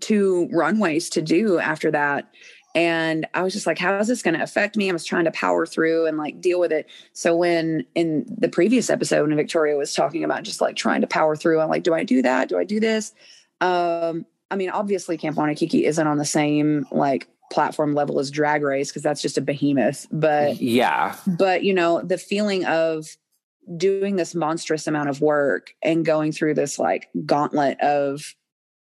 two runways to do after that And I was just like, how is this going to affect me? I was trying to power through and like deal with it. So when in the previous episode, when Victoria was talking about just like trying to power through, I'm like, do I do that? Do I do this? Um, I mean, obviously Camp Wannakiki isn't on the same like platform level as drag race because that's just a behemoth. But yeah. But you know, the feeling of doing this monstrous amount of work and going through this like gauntlet of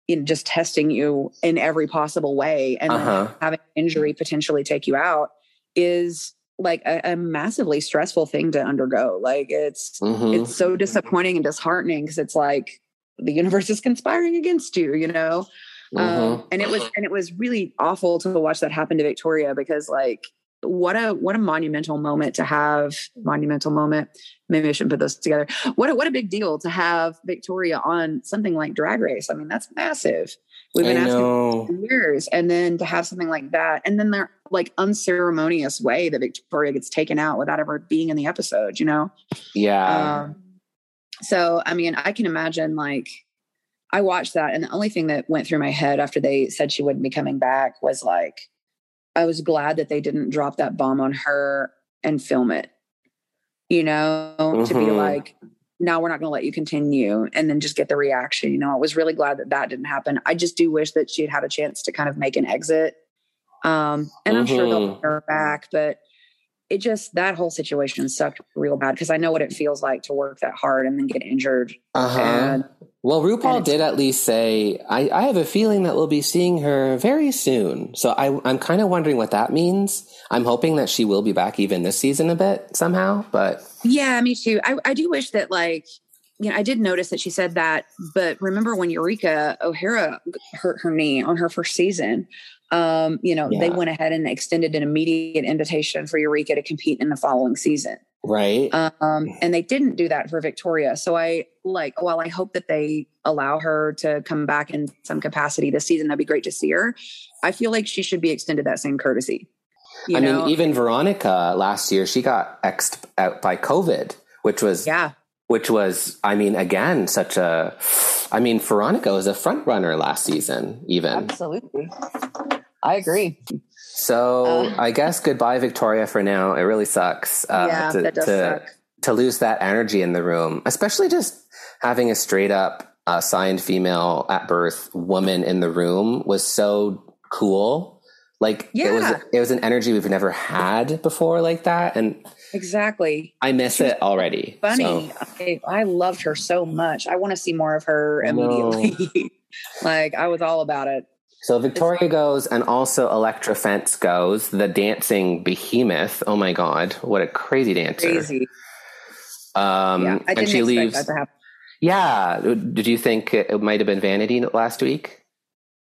you know, just testing you in every possible way and uh-huh. having injury potentially take you out is like a, a, massively stressful thing to undergo. Like it's mm-hmm. it's so disappointing and disheartening because it's like the universe is conspiring against you, you know. Mm-hmm. Um, and it was and it was really awful to watch that happen to Victoria because like what a what a monumental moment to have monumental moment. Maybe i shouldn't put those together. What a, what a big deal to have victoria on something like drag race. I mean that's massive. We've been I asking for years and then to have something like that and then they're like unceremonious way that victoria gets taken out without ever being in the episode you know? Yeah. Um, so i mean i can imagine like i watched that and the only thing that went through my head after they said she wouldn't be coming back was like I was glad that they didn't drop that bomb on her and film it, you know, mm-hmm. to be mm-hmm. like, now we're not going to let you continue and then just get the reaction. You know, I was really glad that that didn't happen. I just do wish that she had had a chance to kind of make an exit. Um, and mm-hmm. I'm sure they'll bring her back, but it just that whole situation sucked real bad because I know what it feels like to work that hard and then get injured. Uh-huh. And, well, RuPaul did at least say, I, I, have a feeling that we'll be seeing her very soon. So I, I'm kind of wondering what that means. I'm hoping that she will be back even this season a bit somehow, but. Yeah, me too. I, I do wish that, like, you know, I did notice that she said that, but remember when Eureka O'Hara hurt her knee on her first season? Um, you know, yeah. they went ahead and extended an immediate invitation for Eureka to compete in the following season. Right. Um, and they didn't do that for Victoria. So I like, while I hope that they allow her to come back in some capacity this season, that'd be great to see her. I feel like she should be extended that same courtesy. I know? mean, even Veronica last year, she got xed out by COVID, which was yeah, which was, I mean, again, such a, I mean, Veronica was a front runner last season, even. Absolutely. I agree. So uh, I guess goodbye, Victoria, for now. It really sucks uh, yeah, to, that does to, suck. to lose that energy in the room, especially just having a straight up uh, signed female at birth woman in the room was so cool. Like yeah. it was, it was an energy we've never had before like that. And Exactly. I miss it already. Funny. So. I, I, loved her so much. I want to see more of her immediately. like I was all about it. So Victoria goes and also Elektra Fence goes, the dancing behemoth. Oh my God. What a crazy dancer. Crazy. Um, yeah, I and she leaves. That to happen. Yeah. Did you think it might have been vanity last week?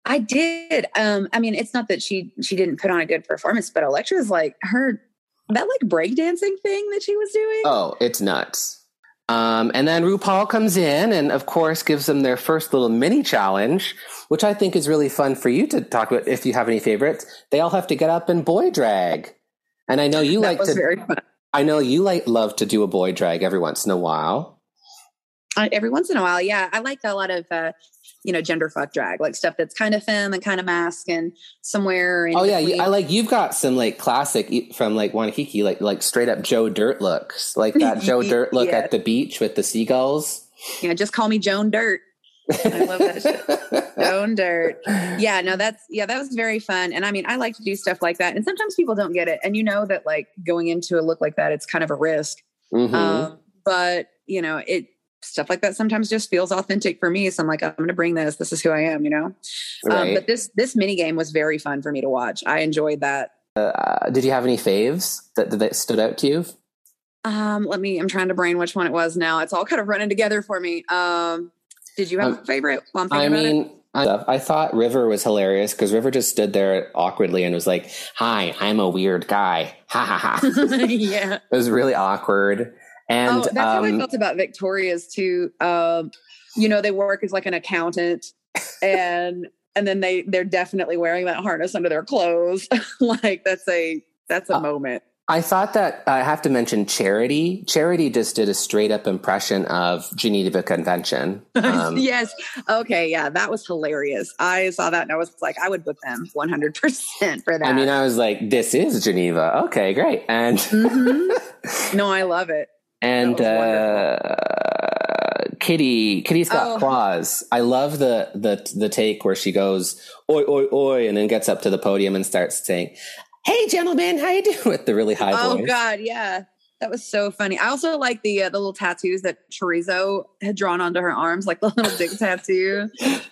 I did. Um, I mean, it's not that she she didn't put on a good performance, but Elektra's like her that like breakdancing thing that she was doing. Oh, it's nuts. Um, and then RuPaul comes in and, of course, gives them their first little mini challenge, which I think is really fun for you to talk about if you have any favorites. They all have to get up and boy drag. And I know you that like to. I know you like love to do a boy drag every once in a while. Uh, every once in a while, yeah. I like a lot of uh, you know, gender fuck drag, like stuff that's kind of femme and kind of mask and somewhere. oh yeah, I like you've got some like classic from like Wannakiki, like like straight up Joe Dirt looks, like that Joe Dirt look yeah. at the beach with the seagulls. Yeah, just call me Joan Dirt. I love that shit. Joan Dirt. Yeah, no, that's yeah, that was very fun. And I mean, I like to do stuff like that. And sometimes people don't get it. And you know that like going into a look like that, it's kind of a risk. Mm-hmm. Um, but you know, it stuff like that sometimes just feels authentic for me. So I'm like, I'm going to bring this. This is who I am, you know? Um, right. Um, but this, this mini game was very fun for me to watch. I enjoyed that. Uh, did you have any faves that, that stood out to you? Um, let me, I'm trying to brain which one it was now. It's all kind of running together for me. Um, did you have um, a favorite? I mean, I, I thought River was hilarious because River just stood there awkwardly and was like, "Hi, I'm a weird guy." Ha ha ha. yeah, it was really awkward. And oh, that's um, how I um, felt about Victoria's too. Um, you know, they work as like an accountant and and then they they're definitely wearing that harness under their clothes. like that's a that's a uh, moment. I thought that I have to mention Charity. Charity just did a straight up impression of Geneva Convention. Um, yes. Okay. Yeah, that was hilarious. I saw that and I was like, I would book them 100% for that. I mean, I was like, this is Geneva. Okay, great. And Mhm. no, I love it. And uh, Kitty, Kitty's got Oh. claws. I love the the the take where she goes oi oi oi, and then gets up to the podium and starts saying, "Hey, gentlemen, how you doing?" with the really high Oh voice. God, yeah. That was so funny. I also like the uh, the little tattoos that Chorizo had drawn onto her arms, like the little dick tattoo.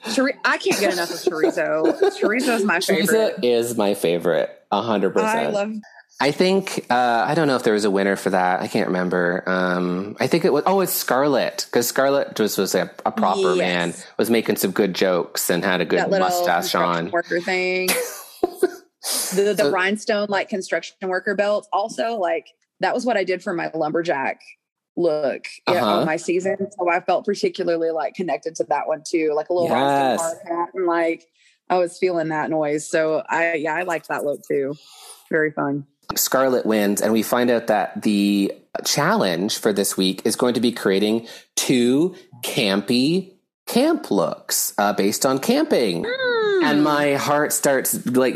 Chori- I can't get enough of Chorizo. Chorizo is my favorite. is my favorite, a hundred I percent. love. I think uh, I don't know if there was a winner for that. I can't remember. Um, I think it was oh, it's Scarlett because Scarlett was was a, a proper Yes. man, was making some good jokes and had a good mustache on. worker thing. the the So- rhinestone like construction worker belt. Also, like that was what I did for my lumberjack look Uh-huh. on my season. So I felt particularly like connected to that one too, like a little Yes. rhinestone hat, and like I was feeling that noise. So I yeah, I liked that look too. Very fun. Scarlett wins, and we find out that the challenge for this week is going to be creating two campy camp looks uh, based on camping. And my heart starts like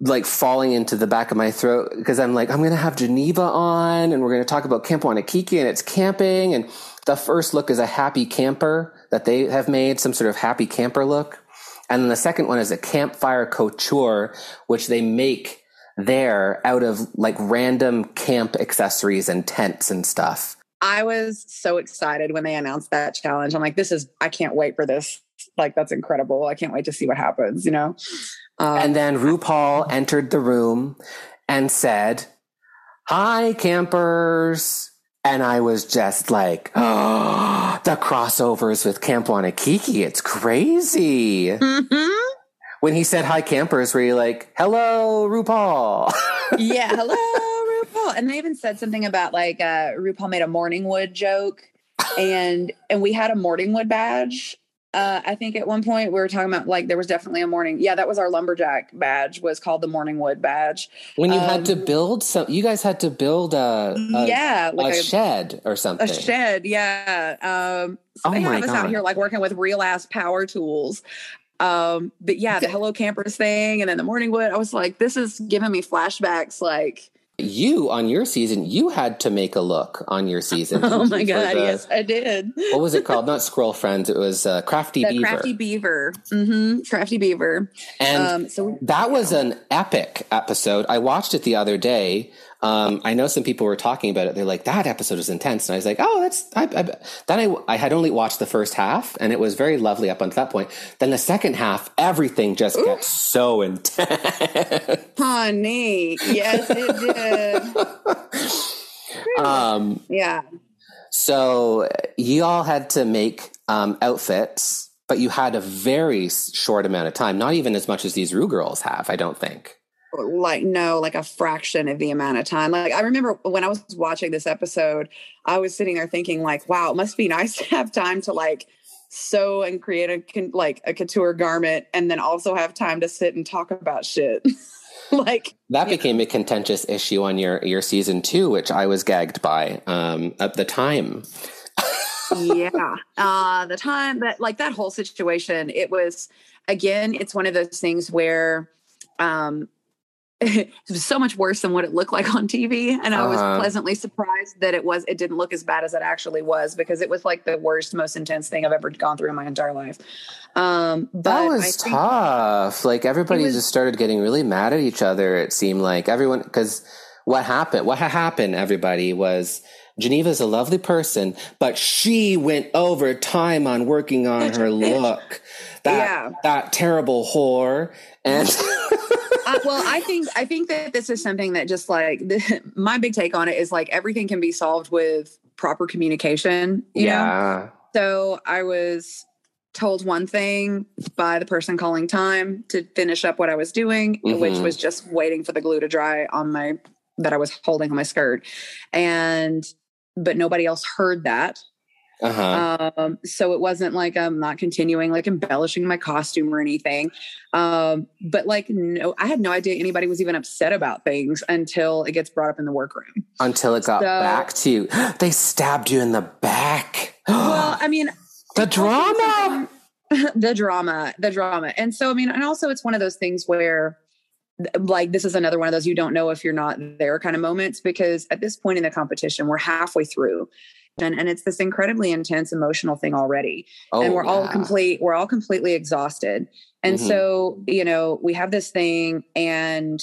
like falling into the back of my throat because I'm like, I'm going to have Geneva on, and we're going to talk about Camp Wannakiki, and it's camping. And the first look is a happy camper that they have made, some sort of happy camper look. And then the second one is a campfire couture, which they make there out of like random camp accessories and tents and stuff. I was so excited when they announced that challenge. I'm like, this is I can't wait for this. Like that's incredible. I can't wait to see what happens, you know? Um, And then RuPaul entered the room and said, Hi, campers. And I was just like, oh, the crossovers with Camp Wannakiki. It's crazy. mhm. When he said hi, campers, were you like, hello, RuPaul? yeah, hello, RuPaul. And they even said something about like uh RuPaul made a Morningwood joke, and and we had a Morningwood badge. Uh, I think at one point we were talking about like there was definitely a morning. Yeah, that was our lumberjack badge. Was called the Morningwood badge. when you Um, had to build some, you guys had to build a, a, yeah, a like a, shed or something. a shed. Yeah. Um, so Oh they my have us out here like working with real ass power tools. Um, but yeah, the Hello Campers thing, and then the Morningwood. I was like, this is giving me flashbacks. Like, You on your season, you had to make a look on your season. oh my god, the- yes, I did. What was it called? Not Squirrel Friends. It was uh, Crafty the Beaver. crafty beaver hmm crafty beaver and um so that was an epic episode. I watched it the other day. Um, I know some people were talking about it. They're like, "That episode is intense," and I was like, "Oh, that's." I, I, then I, I had only watched the first half, and it was very lovely up until that point. Then the second half, everything just gets so intense. honey yes it did um, yeah So you all had to make um, outfits, but you had a very short amount of time. Not even as much as these Rue girls have, I don't think. Like no like a fraction of the amount of time. Like i remember when i was watching this episode i was sitting there thinking like wow it must be nice to have time to like sew and create a like a couture garment and then also have time to sit and talk about shit. Like That became a contentious issue on your your season two, which I was gagged by um, at the time. yeah. Uh the time that like that whole situation it was again it's one of those things where um it was so much worse than what it looked like on TV and I was Uh-huh. pleasantly surprised that it was it didn't look as bad as it actually was because it was like the worst most intense thing I've ever gone through in my entire life um but That was tough. Like everybody was- just started getting really mad at each other. It seemed like everyone because what happened? What happened? Everybody was. Geneva's a lovely person, but she went over time on working on her look. That Yeah. that terrible whore. And uh, well, I think I think that this is something that just like the, my big take on it is like everything can be solved with proper communication. You know, yeah. so I was told one thing by the person calling time to finish up what I was doing, which Mhm. was just waiting for the glue to dry on my that I was holding on my skirt, and but nobody else heard that. Uh-huh. Um, so it wasn't like I'm not continuing like embellishing my costume or anything. Um, but like no, I had no idea anybody was even upset about things until it gets brought up in the workroom. Until it got so, back to you. They stabbed you in the back. well, I mean the drama. the drama, the drama. And so I mean, and also it's one of those things where like this is another one of those you don't know if you're not there kind of moments because at this point in the competition we're halfway through and, and it's this incredibly intense emotional thing already oh, and we're yeah. all complete we're all completely exhausted and mm-hmm. so you know we have this thing and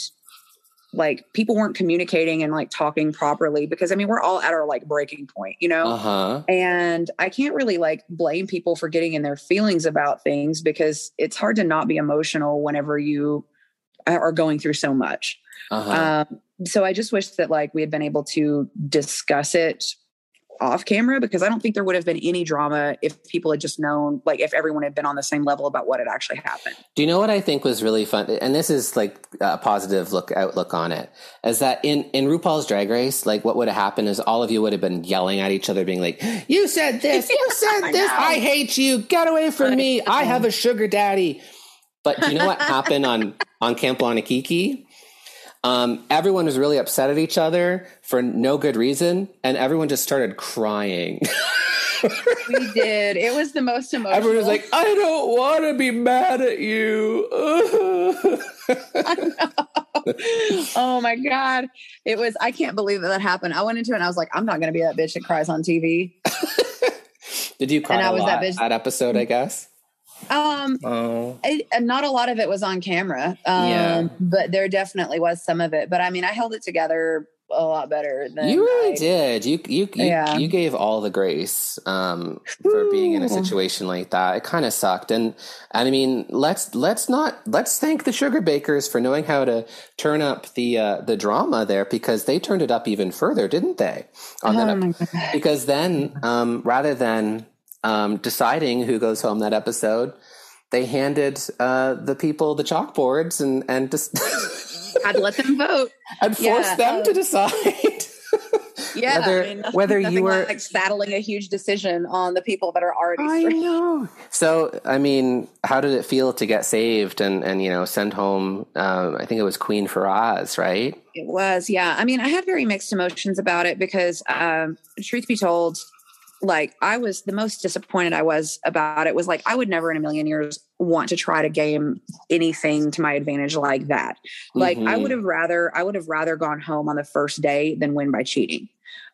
like people weren't communicating and like talking properly because I mean we're all at our like breaking point, you know. Uh-huh. And I can't really like blame people for getting in their feelings about things because it's hard to not be emotional whenever you are going through so much. Uh-huh. Um, so I just wish that like we had been able to discuss it off camera because I don't think there would have been any drama if people had just known, like if everyone had been on the same level about what had actually happened. Do you know what I think was really fun? And this is like a positive look outlook on it is that in, in RuPaul's drag race, like what would have happened is all of you would have been yelling at each other being like, you said this, you said this, I, I hate you, get away from me. I have a sugar daddy. But do you know what happened on on Camp Kiki? Um, everyone was really upset at each other for no good reason, and everyone just started crying. we did. It was the most emotional. Everyone was like, "I don't want to be mad at you." oh my god! It was. I can't believe that that happened. I went into it and I was like, "I'm not going to be that bitch that cries on TV." did you cry and I was that, bitch. that episode? I guess. Um, oh. Not a lot of it was on camera. Um, yeah. but there definitely was some of it. But I mean, I held it together a lot better than you really I, did. You you you, yeah. you gave all the grace um, for being in a situation like that. It kind of sucked, and and I mean, let's let's not let's thank the sugar bakers for knowing how to turn up the uh, the drama there because they turned it up even further, didn't they? On oh that, because then um, rather than um, deciding who goes home that episode, they handed uh, the people the chalkboards and and just had to let them vote and forced yeah, them um, to decide. yeah, whether, I mean, nothing, whether you were like saddling a huge decision on the people that are already. I know. So, I mean, how did it feel to get saved and and you know send home? Um, I think it was Queen Faraz, right? It was, yeah. I mean, I had very mixed emotions about it because, um, truth be told, like I was the most disappointed I was about it was like I would never in a million years want to try to game anything to my advantage like that. Like mm-hmm. I would have rather I would have rather gone home on the first day than win by cheating.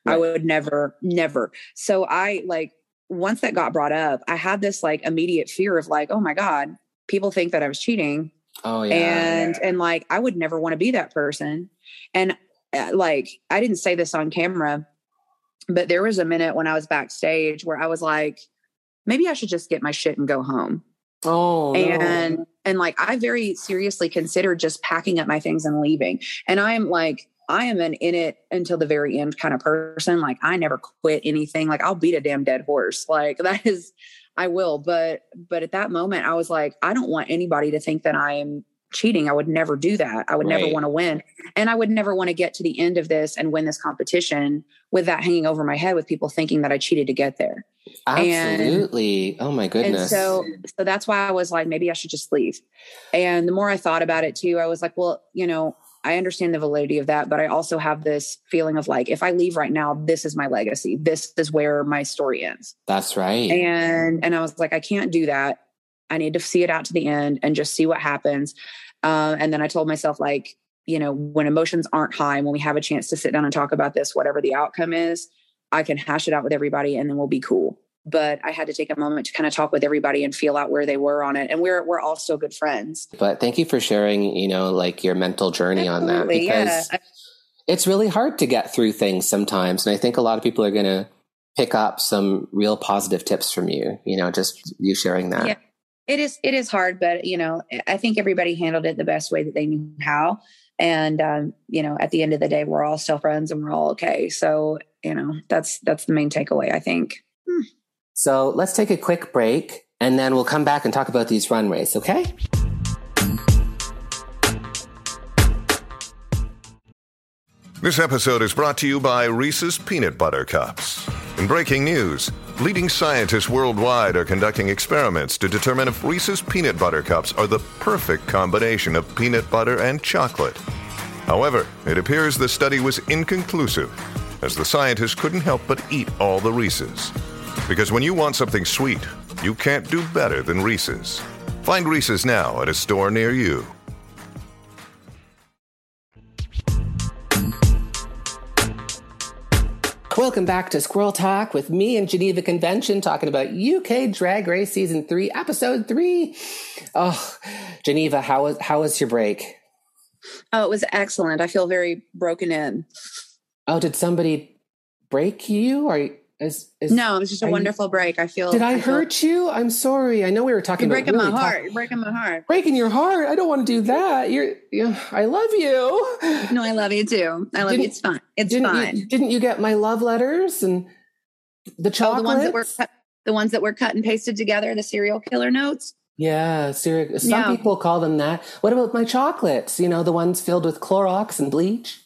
Right. I would never never. So I like once that got brought up, I had this like immediate fear of like, oh my god, people think that I was cheating. Oh yeah. And and like I would never want to be that person. And uh, like I didn't say this on camera but there was a minute when I was backstage where I was like, maybe I should just get my shit and go home. Oh, and no. and like I very seriously considered just packing up my things and leaving. And I'm like, I am an in it until the very end kind of person. Like I never quit anything. Like I'll beat a damn dead horse. Like that is, I will. But but at that moment, I was like, I don't want anybody to think that I am cheating. I would never do that. I would right. never want to win. And I would never want to get to the end of this and win this competition with that hanging over my head with people thinking that I cheated to get there. Absolutely. And, oh my goodness. And so so that's why I was like maybe I should just leave. And the more I thought about it too, I was like, well, you know, I understand the validity of that, but I also have this feeling of like, if I leave right now, this is my legacy. This is where my story ends. That's right. And and I was like, I can't do that. I need to see it out to the end and just see what happens. Uh, and then I told myself, like, you know, when emotions aren't high, when we have a chance to sit down and talk about this, whatever the outcome is, I can hash it out with everybody and then we'll be cool. But I had to take a moment to kind of talk with everybody and feel out where they were on it. And we're we're all still good friends. But thank you for sharing, you know, like your mental journey Absolutely, on that because yeah. it's really hard to get through things sometimes. And I think a lot of people are gonna pick up some real positive tips from you, you know, just you sharing that. Yeah. It is it is hard, but you know, I think everybody handled it the best way that they knew how. And um, you know, at the end of the day, we're all still friends and we're all okay. So, you know, that's that's the main takeaway, I think. Hmm. So let's take a quick break and then we'll come back and talk about these runways, okay? This episode is brought to you by Reese's Peanut Butter Cups. In breaking news, Leading scientists worldwide are conducting experiments to determine if Reese's peanut butter cups are the perfect combination of peanut butter and chocolate. However, it appears the study was inconclusive, as the scientists couldn't help but eat all the Reese's. Because when you want something sweet, you can't do better than Reese's. Find Reese's now at a store near you. Welcome back to Squirrel Talk with me and Geneva Convention talking about UK Drag Race Season 3, Episode 3. Oh, Geneva, how was, how was your break? Oh, it was excellent. I feel very broken in. Oh, did somebody break you? Or is, is no, it was just a you- wonderful break. I feel. Did I, feel- hurt you? I'm sorry. I know we were talking You're about breaking my heart. talk- You're breaking my heart. breaking your heart. I don't want to do that. You're, you I love you. No, I love you too. I love you. Didn't- It's fine. It's didn't fine. You, didn't you get my love letters and the oh, chocolates? the ones that were cut, the ones that were cut and pasted together, the serial killer notes. Yeah, some Yeah. people call them that. What about my chocolates? You know, the ones filled with Clorox and bleach?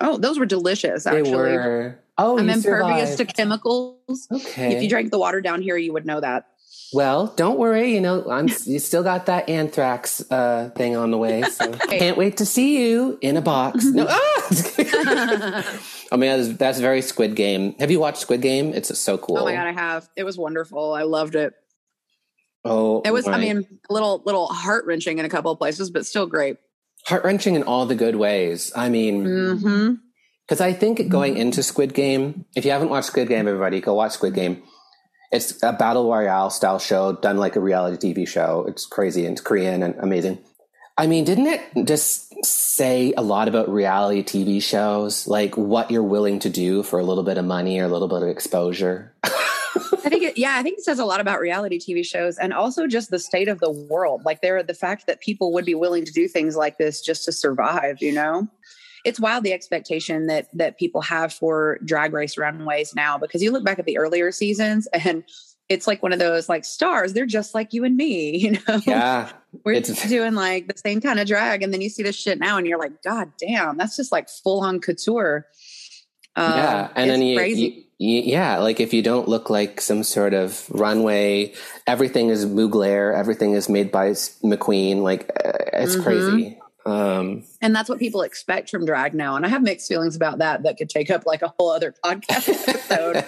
Oh, those were delicious. They Actually, were. Oh, I'm impervious survived. to chemicals. Okay. If you drank the water down here, you would know that. well, don't worry. You know, I'm. you still got that anthrax uh, thing on the way. So can't wait to see you in a box. No. Ah! oh man, that's, that's very Squid Game. Have you watched Squid Game? It's so cool. Oh my god, I have. It was wonderful. I loved it. Oh, It was. I mean, a little little heart wrenching in a couple of places, but still great. heart wrenching in all the good ways. I mean, hmm Because I think mm-hmm. going into Squid Game, if you haven't watched Squid Game, everybody go watch Squid Game. It's a battle royale style show done like a reality TV show. It's crazy and it's Korean and amazing. I mean, didn't it just say a lot about reality TV shows, like what you're willing to do for a little bit of money or a little bit of exposure? I think it, yeah, I think it says a lot about reality TV shows and also just the state of the world. Like there, the fact that people would be willing to do things like this just to survive. You know, it's wild the expectation that that people have for drag race runways now. Because you look back at the earlier seasons and it's like one of those like stars. They're just like you and me. You know, yeah, we're it's- doing like the same kind of drag, and then you see this shit now, and you're like, God damn, that's just like full on couture. Uh, yeah, and then you, crazy. you, you- yeah, like if you don't look like some sort of runway, everything is Mugler, everything is made by McQueen. Like uh, it's Mhm. crazy. Um, And that's what people expect from drag now. And I have mixed feelings about that. That could take up like a whole other podcast episode.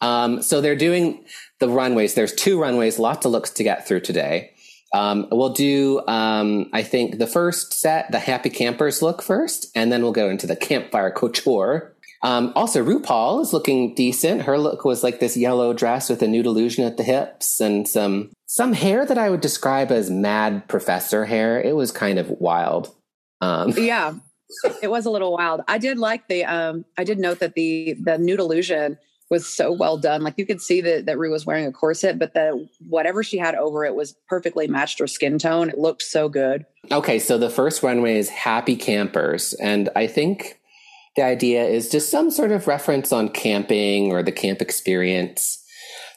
Um, so they're doing the runways. There's two runways, lots of looks to get through today. Um, we'll do, um, I think, the first set, the Happy Campers look first, and then we'll go into the Campfire Couture. Um, also, RuPaul is looking decent. Her look was like this yellow dress with a nude illusion at the hips and some some hair that I would describe as mad professor hair. It was kind of wild. Um, yeah. It was a little wild. I did like the um I did note that the the nude illusion was so well done. Like you could see that that Rue was wearing a corset, but the whatever she had over it was perfectly matched her skin tone. It looked so good. Okay, so the first runway is Happy Campers, and I think the idea is just some sort of reference on camping or the camp experience.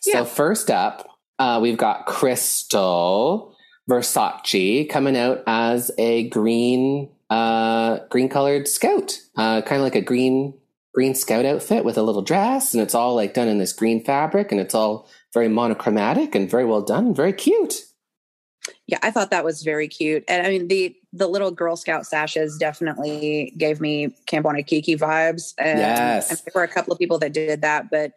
Yeah. So first up, uh, we've got Crystal Versace coming out as a green, uh, green colored scout, uh, kind of like a green green scout outfit with a little dress, and it's all like done in this green fabric, and it's all very monochromatic and very well done, and very cute. Yeah, I thought that was very cute. And I mean the the little Girl Scout sashes definitely gave me Camp Wannakiki vibes. And, Yes. and there were a couple of people that did that, but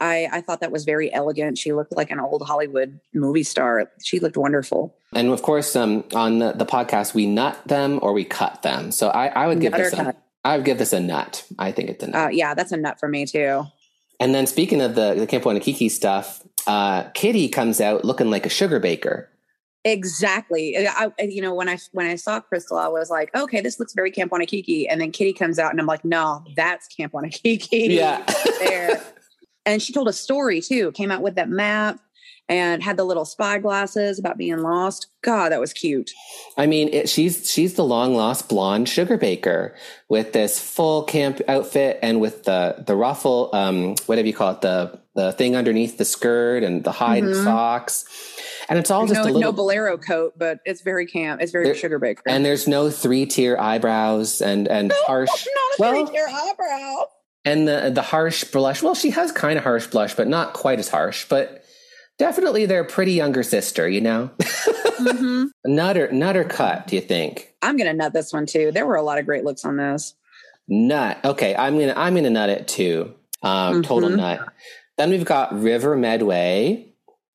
I, I thought that was very elegant. She looked like an old Hollywood movie star. She looked wonderful. And of course, um, on the, the podcast, we nut them or we cut them. So I, I would give Nut this a. I would give this a nut. I think it's a nut. Uh, yeah, that's a nut for me too. and then speaking of the the Camp Wannakiki stuff, uh, Kitty comes out looking like a sugar baker. Exactly. I, you know, when I when I saw Crystal, I was like, okay, this looks very Camp Wannakiki. And then Kitty comes out, and I'm like, no, that's Camp Wannakiki. Yeah. there. And she told a story too. Came out with that map and had the little spy glasses about being lost. God, that was cute. I mean, it, she's she's the long lost blonde sugar baker with this full camp outfit and with the the ruffle, um, whatever you call it, the the thing underneath the skirt and the hide Mhm. socks, and it's all There's just no, a little no bolero coat, but it's very camp. It's very There- sugar baker. and there's no three tier eyebrows and and harsh. not a well, three-tier eyebrow. and the the harsh blush. Well, she has kind of harsh blush, but not quite as harsh. But definitely their pretty younger sister. You know, Mm-hmm. nutter nutter cut. Do you think? I'm gonna nut this one too. There were a lot of great looks on this. Nut. Okay, I'm gonna I'm gonna nut it too. Um, Total Mhm. nut. Then we've got River Medway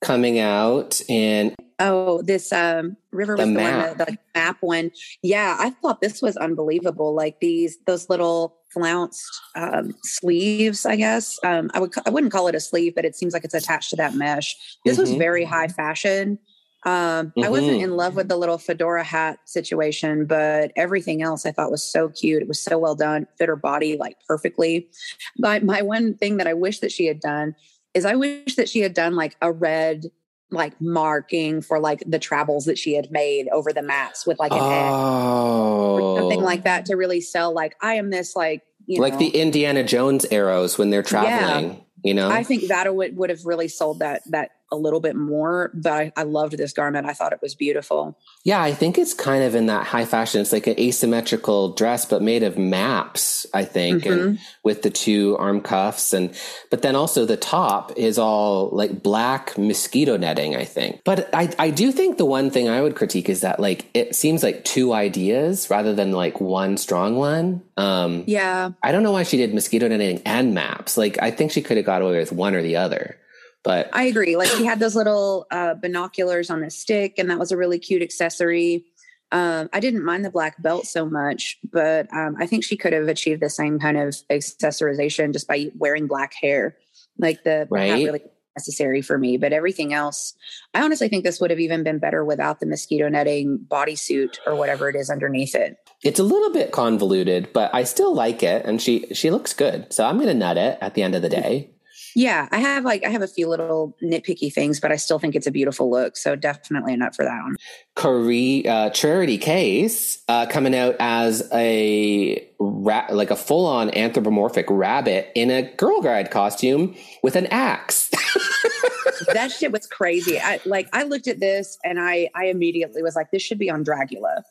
coming out in Oh, this um river The was the, map. one, the, the map one. Yeah, I thought this was unbelievable. Like these those little flounced um, sleeves. I guess um, I would i wouldn't call it a sleeve, but it seems like it's attached to that mesh. This was Mhm. very high fashion. Um, I wasn't Mhm. in love with the little fedora hat situation, but everything else I thought was so cute. It was so well done, fit her body like perfectly. But my one thing that I wish that she had done is I wish that she had done like a red like marking for like the travels that she had made over the mats with like an oh or something like that to really sell like I am this like you like know, the Indiana Jones arrows when they're traveling. You know, I think that would would have really sold that that a little bit more. But I, I loved this garment. I thought it was beautiful. Yeah, I think it's kind of in that high fashion. It's like an asymmetrical dress, but made of maps, I think, and Mm-hmm. with the two arm cuffs. And, but then also the top is all like black mosquito netting, I think. But I, I do think the one thing I would critique is that like it seems like two ideas rather than like one strong one. Um, Yeah, I don't know why she did mosquito netting and maps. Like, I think she could have got away with one or the other. But I agree. Like she had those little uh, binoculars on the stick, and that was a really cute accessory. Um, I didn't mind the black belt so much, but um, I think she could have achieved the same kind of accessorization just by wearing black hair. Like the Right. really necessary for me, but everything else, I honestly think this would have even been better without the mosquito netting bodysuit or whatever it is underneath it. It's a little bit convoluted, but I still like it, and she she looks good. So I'm gonna nut it at the end of the day. Yeah, I have like I have a few little nitpicky things, but I still think it's a beautiful look. So definitely a nut for that one. Corey uh, Charity Kase uh, coming out as a ra- like a full on anthropomorphic rabbit in a girl guide costume with an axe. that shit was crazy. I like I looked at this and I I immediately was like, this should be on Dragula.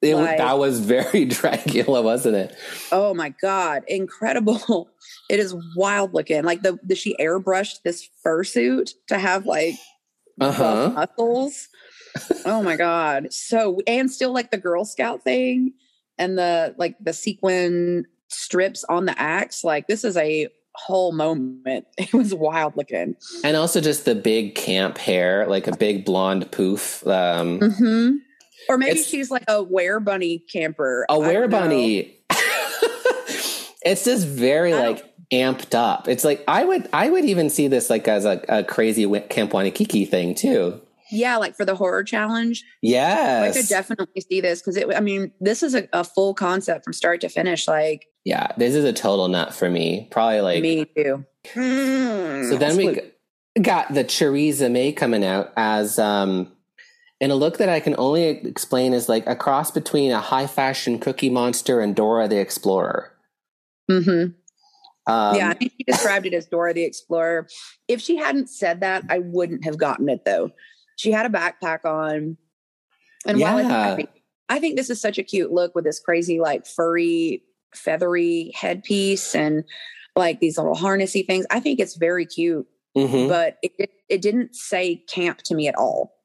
It, Like- that was very Dragula, wasn't it? Oh my god, incredible! It is wild looking. Like the, the she airbrushed this fursuit to have like uh-huh. muscles. oh my god! So and still like the Girl Scout thing and the like the sequin strips on the axe. Like this is a whole moment. It was wild looking. And also just the big camp hair, like a big blonde poof. Um, hmm Or maybe It's- she's like a were bunny camper. A were bunny. it's just very like amped up. It's like I would I would even see this like as a, a crazy Camp Wannakiki thing too. Yeah, like for the horror challenge. Yes. I could definitely see this because it. I mean, this is a, a full concept from start to finish. Like yeah, this is a total nut for me. Probably like me too. So then we got the Choriza May coming out as um in a look that I can only explain as like a cross between a high fashion cookie monster and Dora the Explorer. hmm Um, yeah, I think she described it as Dora the Explorer. If she hadn't said that, I wouldn't have gotten it though. She had a backpack on, and while I think, Yeah. I think this is such a cute look with this crazy like furry, feathery headpiece and like these little harnessy things. I think it's very cute. mhm. but it it didn't say camp to me at all.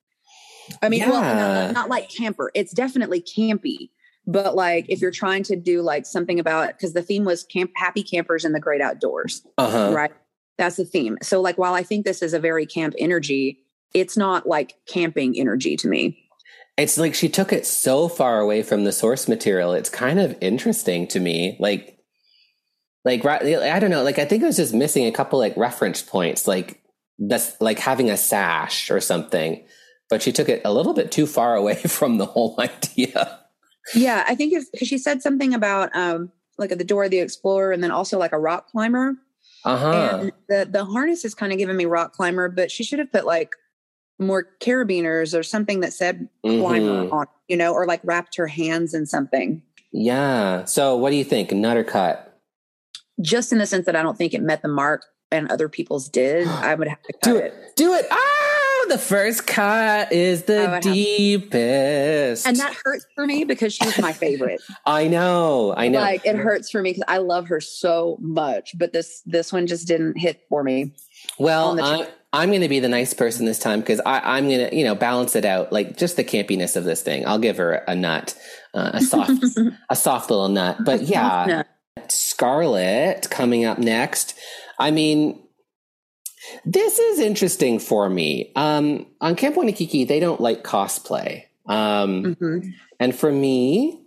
I mean, well, no, not like camper. It's definitely campy, but like if you're trying to do like something about because the theme was camp happy campers in the great outdoors, Uh-huh. right? That's the theme. So like while I think this is a very camp energy, it's not like camping energy to me. It's like she took it so far away from the source material. It's kind of interesting to me. Like, like I don't know. Like I think it was just missing a couple like reference points, like that's like having a sash or something. But she took it a little bit too far away from the whole idea. Yeah, I think if because she said something about um like at the door of the Explorer and then also like a rock climber. Uh huh. And the the harness is kind of giving me rock climber, but she should have put like more carabiners or something that said climber Mhm. on, you know, or like wrapped her hands in something. Yeah. So what do you think? Nutter cut. Just in the sense that I don't think it met the mark and other people's did. I would have to cut Do it. it. Do it. Ah! The first cut is the Oh, deepest. and that hurts for me because she's my favorite. I know, I know. Like it hurts for me because I love her so much, but this this one just didn't hit for me. well, I'm, I'm going to be the nice person this time because I'm going to, you know, balance it out. Like just the campiness of this thing. I'll give her a nut, uh, a soft, a soft little nut. But yeah. Scarlett coming up next. I mean, this is interesting for me. Um, on Camp Wannakiki, they don't like cosplay. Um, Mhm. and for me,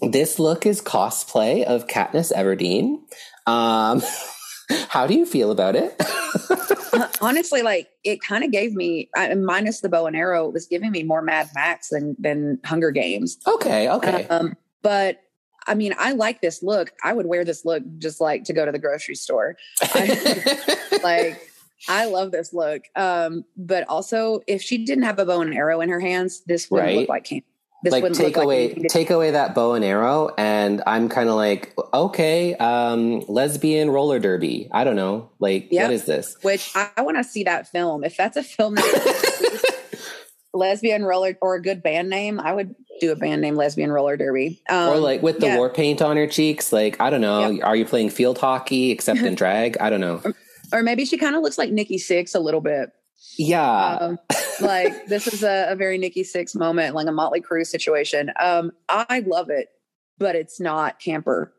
this look is cosplay of Katniss Everdeen. Um, how do you feel about it? Uh, honestly, like it kind of gave me, I, minus the bow and arrow, it was giving me more Mad Max than than Hunger Games. okay, okay. Um, but I mean, I like this look. I would wear this look just like to go to the grocery store. like I love this look. Um, but also, if she didn't have a bow and arrow in her hands, this wouldn't Right. look like camp. This like take away like take away that bow and arrow and i'm kind of like okay um lesbian roller derby i don't know like Yep. what is this which I, I want to see that film. If that's a film that lesbian roller or a good band name, I would do a band named lesbian roller derby. Um, or like with the yeah. war paint on her cheeks like i don't know are you playing field hockey except in drag i don't know or maybe she kind of looks like Nikki Sixx a little bit. yeah Um, like this is a, a very Nikki Sixx moment, like a Motley Crue situation. Um, I love it, but it's not camper.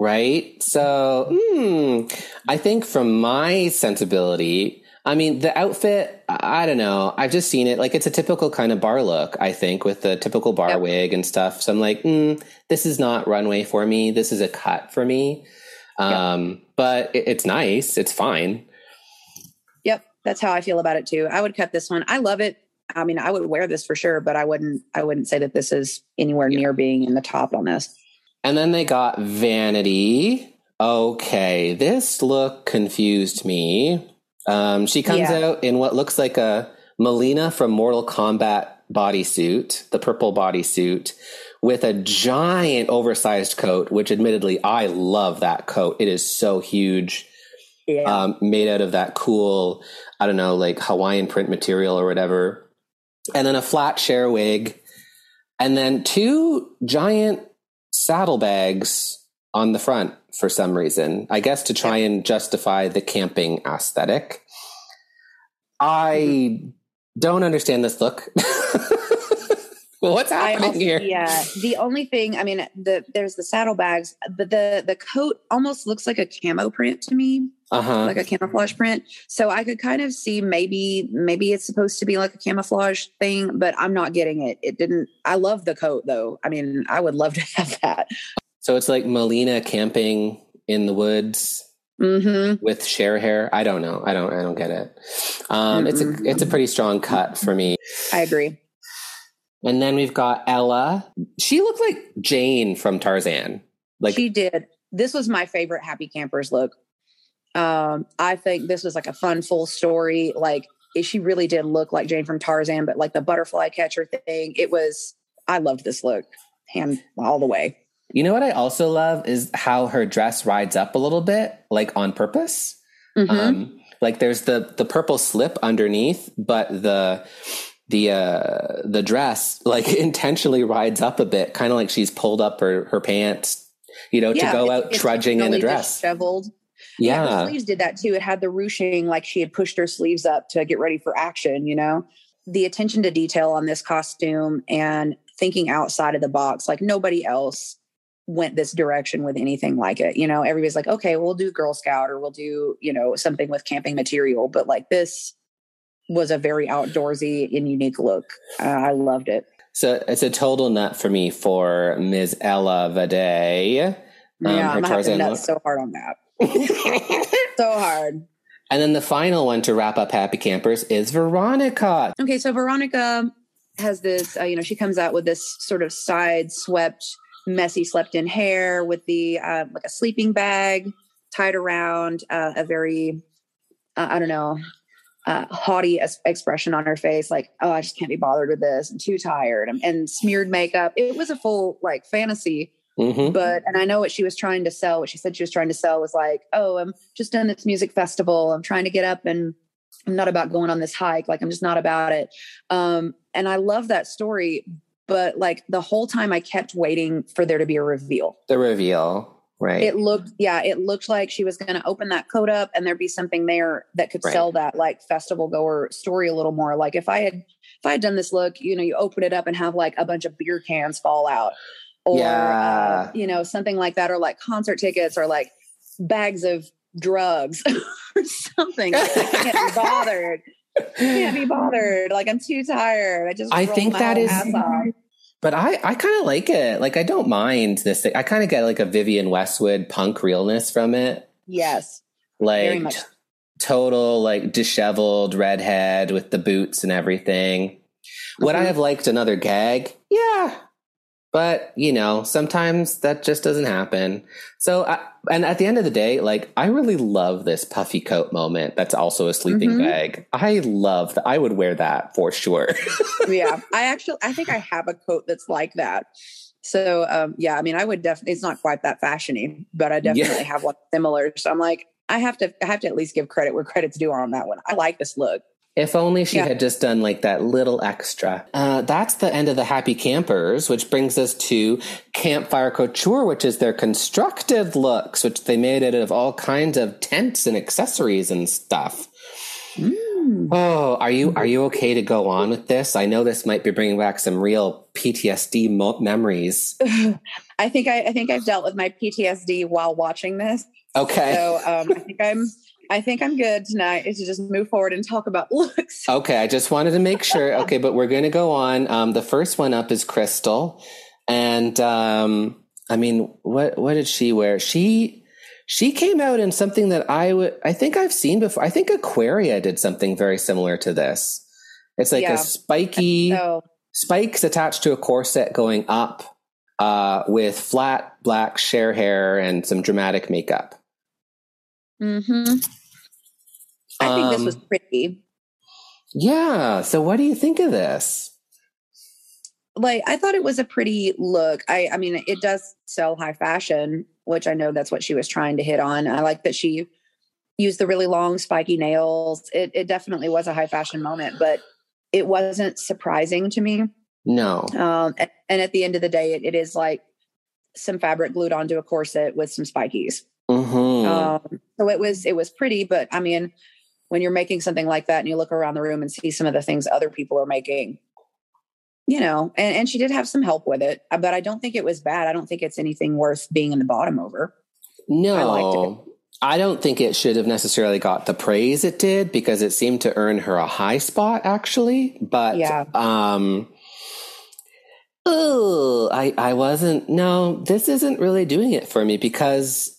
right so hmm, i think from my sensibility i mean the outfit i don't know i've just seen it like it's a typical kind of bar look i think with the typical bar Yep. wig and stuff so i'm like mm, this is not runway for me this is a cut for me um but it, it's nice it's fine Yep, that's how I feel about it too. I would cut this one. I love it. I mean, I would wear this for sure, but I wouldn't. I wouldn't say that this is anywhere near being in the top on this. and then they got vanity okay this look confused me um she comes Yeah. out in what looks like a Mileena from mortal kombat bodysuit the purple bodysuit with a giant oversized coat which admittedly i love that coat it is so huge Yeah, um, made out of that cool, I don't know, like Hawaiian print material or whatever. And then a flat Cher wig. And then two giant saddlebags on the front for some reason. I guess to try and justify the camping aesthetic. I don't understand this look. well, what's happening also- here? Yeah, the only thing I mean, the there's the saddlebags, but the the coat almost looks like a camo print to me, Uh huh. like a camouflage print. So I could kind of see maybe maybe it's supposed to be like a camouflage thing, but I'm not getting it. It didn't. I love the coat though. I mean, I would love to have that. So it's like Mileena camping in the woods. hmm with Cher hair. I don't know. I don't. I don't get it. Um, it's a it's a pretty strong cut for me. I agree. And then we've got Ella. She looked like Jane from Tarzan. Like she did. This was my favorite Happy Campers look. Um, I think this was like a fun, full story. Like she really did look like Jane from Tarzan, but like the butterfly catcher thing, it was. I loved this look, hand all the way. You know what I also love is how her dress rides up a little bit, like on purpose. Mhm. Um, like there's the the purple slip underneath, but the the uh the dress like intentionally rides up a bit, kind of like she's pulled up her her pants, you know, to go out trudging in the dress. disheveled. Yeah. the sleeves did that too. It had the ruching, like she had pushed her sleeves up to get ready for action, you know? The attention to detail on this costume and thinking outside of the box, like nobody else went this direction with anything like it. You know, everybody's like, okay, we'll do Girl Scout or we'll do, you know, something with camping material. But like this was a very outdoorsy and unique look. Uh, I loved it. So it's a total nut for me for Ms. Ella Vaday. Um, yeah, I'm gonna have to Tarzan nut look. so hard on that. so hard. And then the final one to wrap up Happy Campers is Veronica. Okay, so Veronica has this, uh, you know, she comes out with this sort of side swept, messy, slept in hair with the uh, like a sleeping bag tied around uh, a very, uh, I don't know, uh, haughty es- expression on her face, like, oh, I just can't be bothered with this. I'm too tired. And, and smeared makeup. It was a full like fantasy hmm but and i know what she was trying to sell what she said she was trying to sell was like oh i'm just done this music festival i'm trying to get up and I'm not about going on this hike. Like I'm just not about it. Um, and I love that story, but like the whole time I kept waiting for there to be a reveal. The reveal. Right. It looked, yeah, it looked like she was going to open that coat up and there'd be something there that could Right. sell that like festival goer story a little more. Like if I had, if I had done this look, you know, you open it up and have like a bunch of beer cans fall out or, Yeah. uh, you know, something like that, or like concert tickets or like bags of drugs or something. Like, I can't be bothered. I can't be bothered. Like I'm too tired. I just, I think that is-. But I, I kind of like it. Like, I don't mind this thing. I kind of get like a Vivienne Westwood punk realness from it. Yes. Very Like, much. t- total, like, disheveled redhead with the boots and everything. Would I Mhm. have liked another gag? Yeah. But, you know, sometimes that just doesn't happen. So, I, and at the end of the day, like, I really love this puffy coat moment that's also a sleeping Mhm. bag. I love that. I would wear that for sure. yeah i actually i think i have a coat that's like that so um yeah i mean i would definitely it's not quite that fashiony but i definitely have one similar so i'm like i have to i have to at least give credit where credit's due on that one i like this look If only she Yeah. had just done like that little extra. Uh, that's the end of the Happy Campers, which brings us to Campfire Couture, which is their constructed looks, which they made out of all kinds of tents and accessories and stuff. Oh, are you are you okay to go on with this? I know this might be bringing back some real PTSD mo- memories. i think I, I think i've dealt with my ptsd while watching this Okay. so um i think i'm i think i'm good tonight is to just move forward and talk about looks Okay, I just wanted to make sure. Okay, but we're going to go on. Um, the first one up is Crystal, and um, I mean, what what did she wear? She she came out in something that I would I think I've seen before. I think Aquaria did something very similar to this. It's like Yeah. a spiky so spikes attached to a corset going up uh, with flat black Cher hair and some dramatic makeup. mhm. I think this was Um, pretty Yeah. So, what do you think of this? like I thought it was a pretty look. I I mean it does sell high fashion, which I know that's what she was trying to hit on. I like that she used the really long spiky nails. It it definitely was a high fashion moment, but it wasn't surprising to me. No. Um and, and at the end of the day it, it is like some fabric glued onto a corset with some spikies. hmm Um so it was it was pretty, but I mean when you're making something like that and you look around the room and see some of the things other people are making, you know, and, and she did have some help with it, uh, but I don't think it was bad. I don't think it's anything worth being in the bottom over. No, I I, don't think it should have necessarily got the praise it did because it seemed to earn her a high spot actually. But Yeah. um oh, I I wasn't no, this isn't really doing it for me because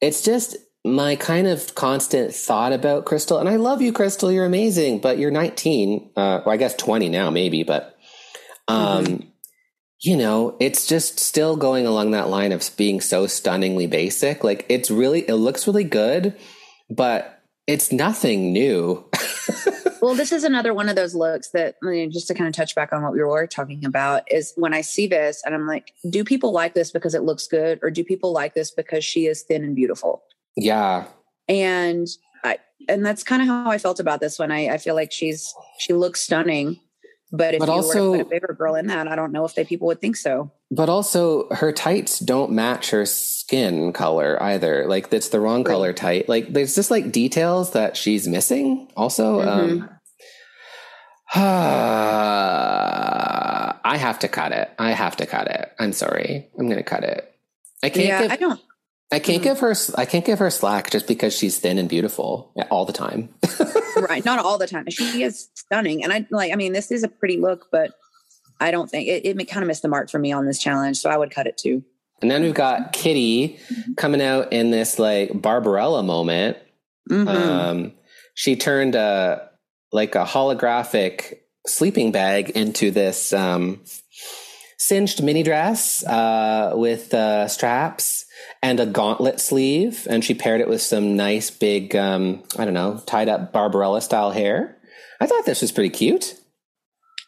it's just my kind of constant thought about Crystal, and I love you, Crystal. You're amazing, but you're 19, uh, or I guess 20 now, maybe. But um, you know, it's just still going along that line of being so stunningly basic. Like it's really, it looks really good, but it's nothing new. Well, this is another one of those looks that, I mean, just to kind of touch back on what we were talking about, is when I see this and I'm like, do people like this because it looks good, or do people like this because she is thin and beautiful? Yeah, and I and that's kind of how I felt about this one. I, I feel like she's she looks stunning, but if But you also- were to put a bigger girl in that, I don't know if they people would think so. but also her tights don't match her skin color either. Like it's the wrong Right. color tight. Like there's just like details that she's missing. Also, um, I have to cut it. I have to cut it. I'm sorry. I'm going to cut it. I can't yeah, give I don't. I can't give her I can't give her slack just because she's thin and beautiful all the time. right, not all the time. She is stunning, and I like. I mean, this is a pretty look, but I don't think it, it kind of missed the mark for me on this challenge, so I would cut it too. and then we've got Kitty coming out in this like Barbarella moment. Mhm. Um, she turned a like a holographic sleeping bag into this um, cinched mini dress uh, with uh, straps and a gauntlet sleeve, and she paired it with some nice big um, I don't know tied up Barbarella style hair. I thought this was pretty cute.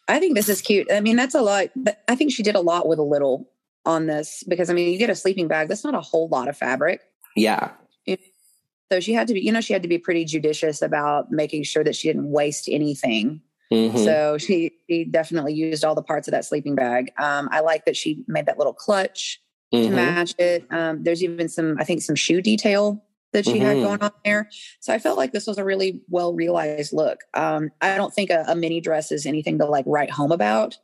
I think this is cute. I mean, that's a lot. But I think she did a lot with a little on this because I mean, you get a sleeping bag. That's not a whole lot of fabric. Yeah, So she had to be, you know, she had to be pretty judicious about making sure that she didn't waste anything. Mhm. So she, she definitely used all the parts of that sleeping bag. Um, I like that she made that little clutch to Mhm. match it. Um, there's even some, I think, some shoe detail that she had Mhm. going on there. So I felt like this was a really well realized look. Um, I don't think a, a mini dress is anything to like write home about,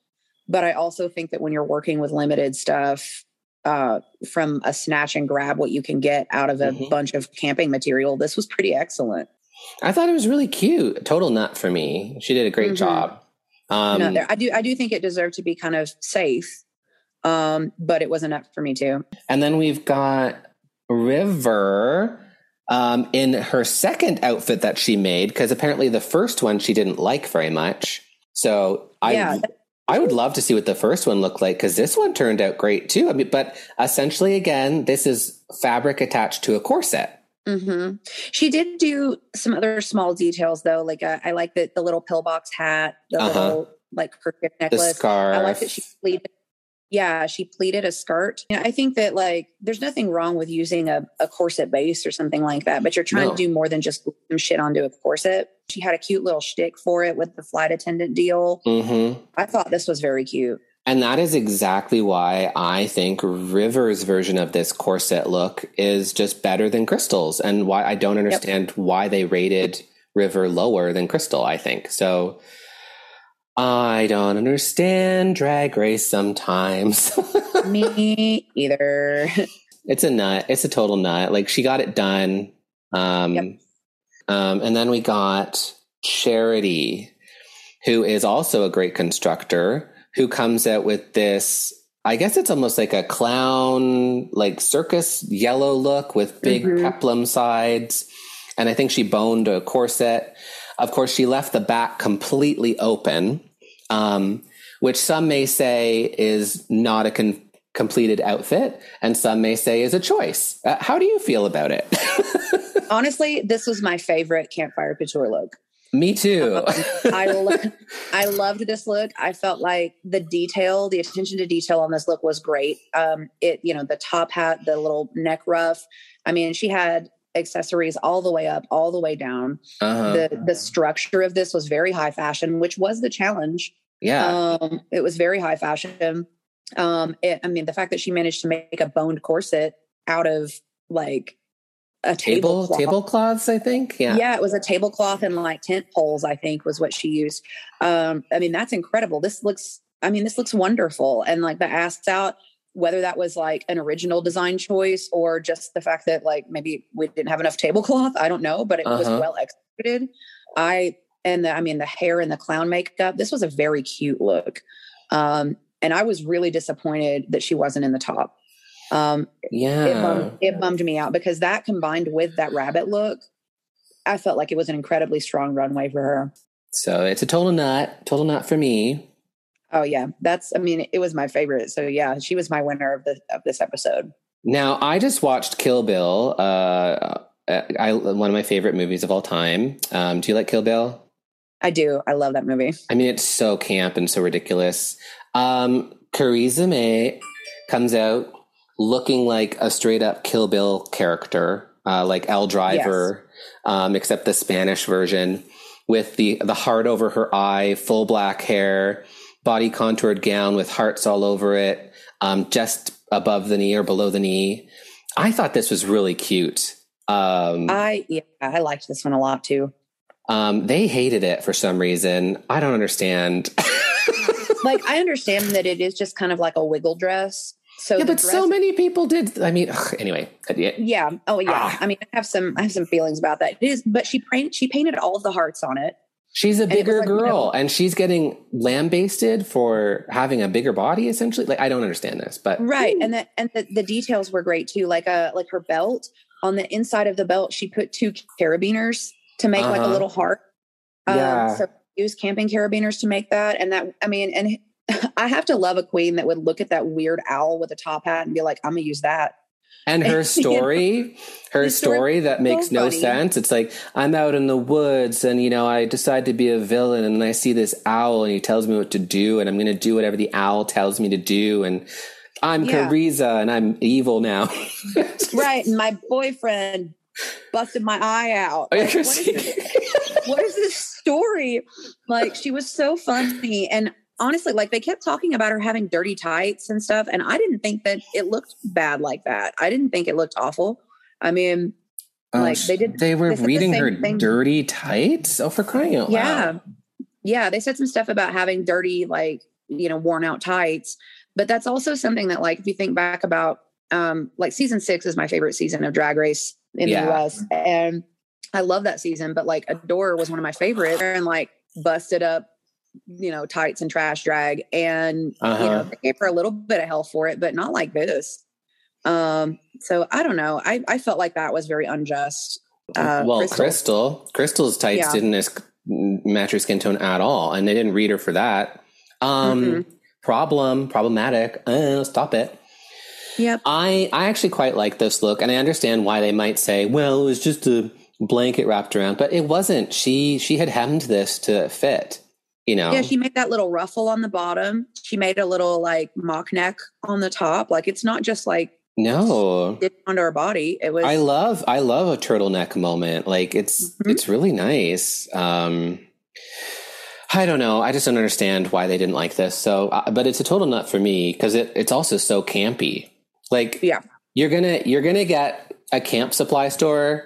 but I also think that when you're working with limited stuff, uh, from a snatch and grab what you can get out of a Mhm. bunch of camping material, this was pretty excellent. I thought it was really cute. Total nut for me. She did a great Mhm. job. Um, no, there, I do, I do think it deserved to be kind of safe, um, but it was enough for me too. And then we've got River um, in her second outfit that she made, because apparently the first one she didn't like very much. So I, Yeah. I would love to see what the first one looked like because this one turned out great too. I mean, but essentially, again, this is fabric attached to a corset. hmm She did do some other small details though. Like uh, I like the the little pillbox hat, the Uh-huh. little like kerchief The necklace. scarf. I like that she pleated. Yeah, she pleated a skirt. You know, I think that like there's nothing wrong with using a, a corset base or something like that, but you're trying No. to do more than just some shit onto a corset. She had a cute little shtick for it with the flight attendant deal. hmm I thought this was very cute. And that is exactly why I think River's version of this corset look is just better than Crystal's, and why I don't understand why they rated River lower than Crystal. I think so. I don't understand Drag Race sometimes. Me either. it's a nut. It's a total nut. Like she got it done. Um, Yep. um, and then we got Charity, who is also a great constructor, who comes out with this. I guess it's almost like a clown, like circus yellow look with big Mhm. peplum sides. And I think she boned a corset. Of course, she left the back completely open, um, which some may say is not a con- completed outfit, and some may say is a choice. Uh, how do you feel about it? Honestly, this was my favorite campfire couture look. Me too. I lo- I loved this look. I felt like the detail, the attention to detail on this look was great. Um, it, you know, the top hat, the little neck ruff. I mean, she had accessories all the way up, all the way down. uh-huh. The the structure of this was very high fashion, which was the challenge. yeah. Um, it was very high fashion. Um, it, I mean, the fact that she managed to make a boned corset out of like a Table tablecloth. tablecloths, I think. Yeah. Yeah. it was a tablecloth and like tent poles, I think was what she used. Um, I mean, that's incredible. This looks, I mean, this looks wonderful. And like the ass out, whether that was like an original design choice or just the fact that like maybe we didn't have enough tablecloth, I don't know, but it was Uh-huh. well executed. I, and the, I mean, the hair and the clown makeup, this was a very cute look. Um, and I was really disappointed that she wasn't in the top. Um, it, Yeah. bummed, it bummed me out because that combined with that rabbit look, I felt like it was an incredibly strong runway for her. So it's a total nut. Total nut for me. Oh yeah, that's. I mean, it was my favorite. So yeah, she was my winner of the of this episode. Now, I just watched Kill Bill. Uh, I one of my favorite movies of all time. Um, do you like Kill Bill? I do. I love that movie. I mean, it's so camp and so ridiculous. Um, Choriza May comes out looking like a straight up Kill Bill character, uh, like Elle Driver, um, except the Spanish version, with the the heart over her eye, full black hair, body contoured gown with hearts all over it, um, just above the knee or below the knee. I thought this was really cute. Um, I yeah, I liked this one a lot too. um, they hated it for some reason. I don't understand. Like I understand that it is just kind of like a wiggle dress. So yeah, but so many people did. I mean, ugh, anyway, yeah, Yeah. Oh yeah. Ah. I mean, I have some I have some feelings about that. It is, but she painted she painted all of the hearts on it. She's a bigger like, you girl, know- and she's getting lambasted for having a bigger body. Essentially, like I don't understand this, but right and the and the, the details were great too like a like her belt on the inside of the belt she put two carabiners to make like a Uh-huh. little heart um, Yeah. so use camping carabiners to make that and that i mean and i have to love a queen that would look at that weird owl with a top hat and be like i'm gonna use that and her You know, story, her story story that so makes no funny. sense. It's like I'm out in the woods, and you know I decide to be a villain, and I see this owl, and he tells me what to do, and I'm going to do whatever the owl tells me to do, and I'm Yeah. Choriza, and I'm evil now. right and my boyfriend busted my eye out. Like, what, is what is this story? Like she was so funny. And honestly, like they kept talking about her having dirty tights and stuff. And I didn't think that it looked bad like that. I didn't think it looked awful. I mean, Oh, Like, they did- They were they said the reading her thing. dirty tights. Oh, for crying out yeah. loud! Yeah. They said some stuff about having dirty, like, you know, worn out tights. But that's also something that, like, if you think back about, um, like season six is my favorite season of Drag Race in Yeah. the US. And I love that season, but like Adore was one of my favorites and like busted up, you know, tights and trash drag. And, you Uh-huh. know, they gave her a little bit of hell for it, but not like this. Um, so I don't know. I, I felt like that was very unjust. Uh, well, Crystal- Crystal, Crystal's tights Yeah. didn't as- match her skin tone at all, and they didn't read her for that. Um, Mhm. Problem, problematic. Uh, stop it. Yep. I I actually quite like this look, and I understand why they might say, "Well, it was just a blanket wrapped around," but it wasn't. She she had hemmed this to fit. You know. Yeah, she made that little ruffle on the bottom. She made a little like mock neck on the top. Like it's not just like no. onto her body. It was I love I love a turtleneck moment. Like it's Mhm. it's really nice. Um I don't know. I just don't understand why they didn't like this. So, uh, but it's a total nut for me because it, it's also so campy. Like, Yeah. you're gonna you're gonna get a camp supply store,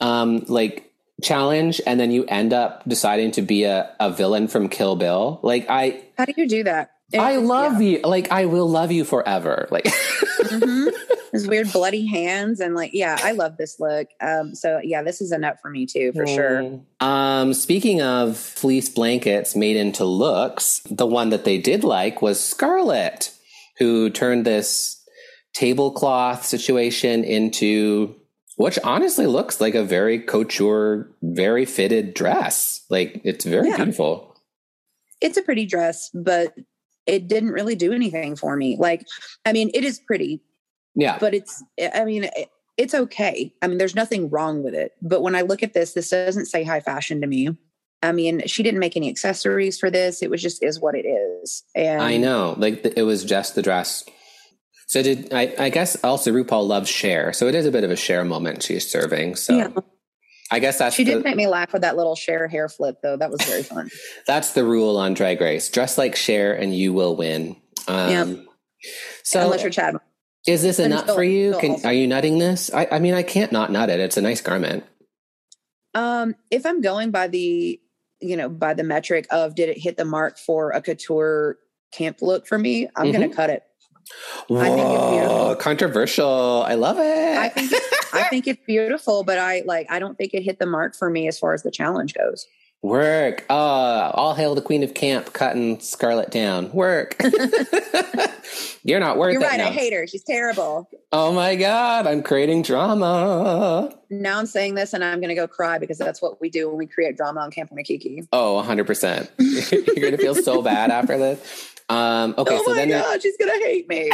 um, like challenge, and then you end up deciding to be a, a villain from Kill Bill. Like, I how do you do that? I It- love you. Like, I will love you forever. Like. Mhm. His weird bloody hands and like yeah, I love this look. Um, so yeah, this is a nut for me too for sure. Um, speaking of fleece blankets made into looks, the one that they did like was Scarlett, who turned this tablecloth situation into which honestly looks like a very couture, very fitted dress. Like it's very Yeah. beautiful. It's a pretty dress, but it didn't really do anything for me. Like, I mean, it is pretty, Yeah. but it's i mean it- it's okay i mean there's nothing wrong with it but when i look at this this doesn't say high fashion to me i mean she didn't make any accessories for this it was just is what it is and I know. Like it was just the dress. So did I, I guess also RuPaul loves Cher. So it is a bit of a Cher moment she's serving. So Yeah. I guess that's she the, did make me laugh with that little Cher hair flip though that was very fun That's the rule on Drag Race. Dress like Cher, and you will win. Um, Yeah. So unless you're chad is this a nut for you? Can, also- are you nutting this? I, I mean, I can't not nut it. It's a nice garment. um if i'm going by the you know by the metric of did it hit the mark for a couture camp look for me i'm gonna cut it I think it's beautiful. controversial. I love it. i think i think it's beautiful but i like i don't think it hit the mark for me as far as the challenge goes Work. Uh, all hail the queen of camp cutting Scarlett down. Work. You're not worth You're it. right. I hate her. She's terrible. Oh my God. I'm creating drama. Now I'm saying this and I'm going to go cry because that's what we do when we create drama on Camp Makiki. Oh, 100%. You're going to feel so bad after this. Um, okay, oh so my then there- God, she's going to hate me.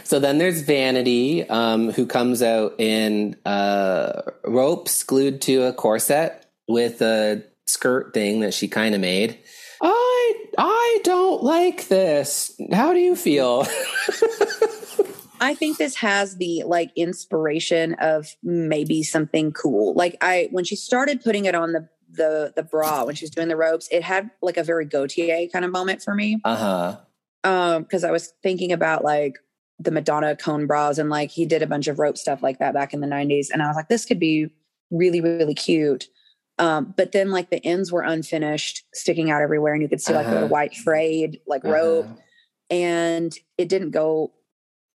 so then there's Vanity, um, who comes out in uh, ropes glued to a corset with a skirt thing that she kind of made. I I don't like this. How do you feel? I think this has the like inspiration of maybe something cool. Like I, when she started putting it on the, the, the bra, when she was doing the ropes, it had like a very Gaultier kind of moment for me. Uh huh. Um, cause I was thinking about like the Madonna cone bras and like he did a bunch of rope stuff like that back in the nineties. And I was like, this could be really, really cute. Um, but then like the ends were unfinished, sticking out everywhere, and you could see like Uh-huh. the white frayed like rope, and it didn't go.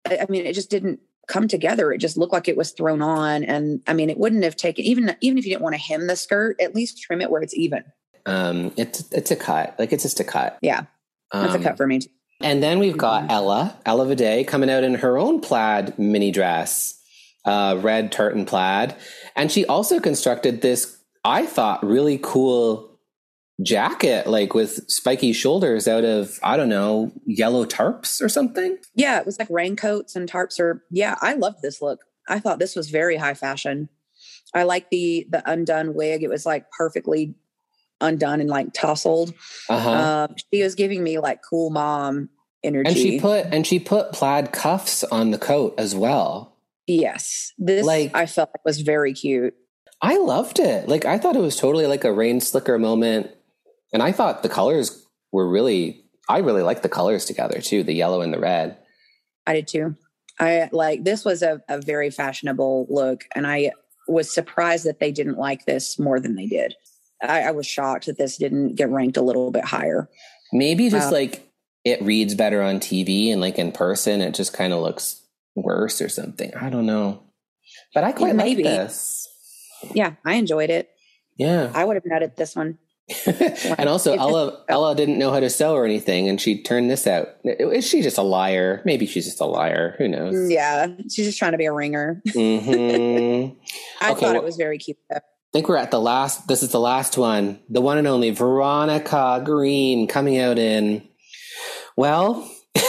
I mean, it just didn't come together. It just looked like it was thrown on, and I mean, it wouldn't have taken even even if you didn't want to hem the skirt, at least trim it where it's even. Um, it's it's a cut. Like it's just a cut. Yeah, that's Um, a cut for me. Too. And then we've got Ella, Ella Vaday, coming out in her own plaid mini dress, uh, red tartan plaid. And she also constructed this, I thought, really cool jacket, like with spiky shoulders out of, I don't know, yellow tarps or something. Yeah, it was like raincoats and tarps. Or yeah, I loved this look. I thought this was very high fashion. I like the the undone wig. It was like perfectly undone and like tousled. Uh-huh. Um, she was giving me like cool mom energy. and she put and she put plaid cuffs on the coat as well. Yes. This Like- I felt like was very cute. I loved it. Like I thought it was totally like a rain slicker moment, and I thought the colors were really. I really liked the colors together too, the yellow and the red. I did too. I like this was a, a very fashionable look, and I was surprised that they didn't like this more than they did. I, I was shocked that this didn't get ranked a little bit higher. Maybe just Wow. like it reads better on TV and like in person, it just kind of looks worse or something. I don't know, but I quite like maybe. this. Yeah, I enjoyed it. Yeah, I would have nutted this one. and also Ella Ella didn't know how to sew or anything, and she turned this out. Is she just a liar? Maybe she's just a liar. Who knows? Mm, Yeah, she's just trying to be a ringer. hmm I Okay, thought well- it was very cute. Though. I think we're at the last. This is the last one, the one and only Veronica Green coming out in. Well,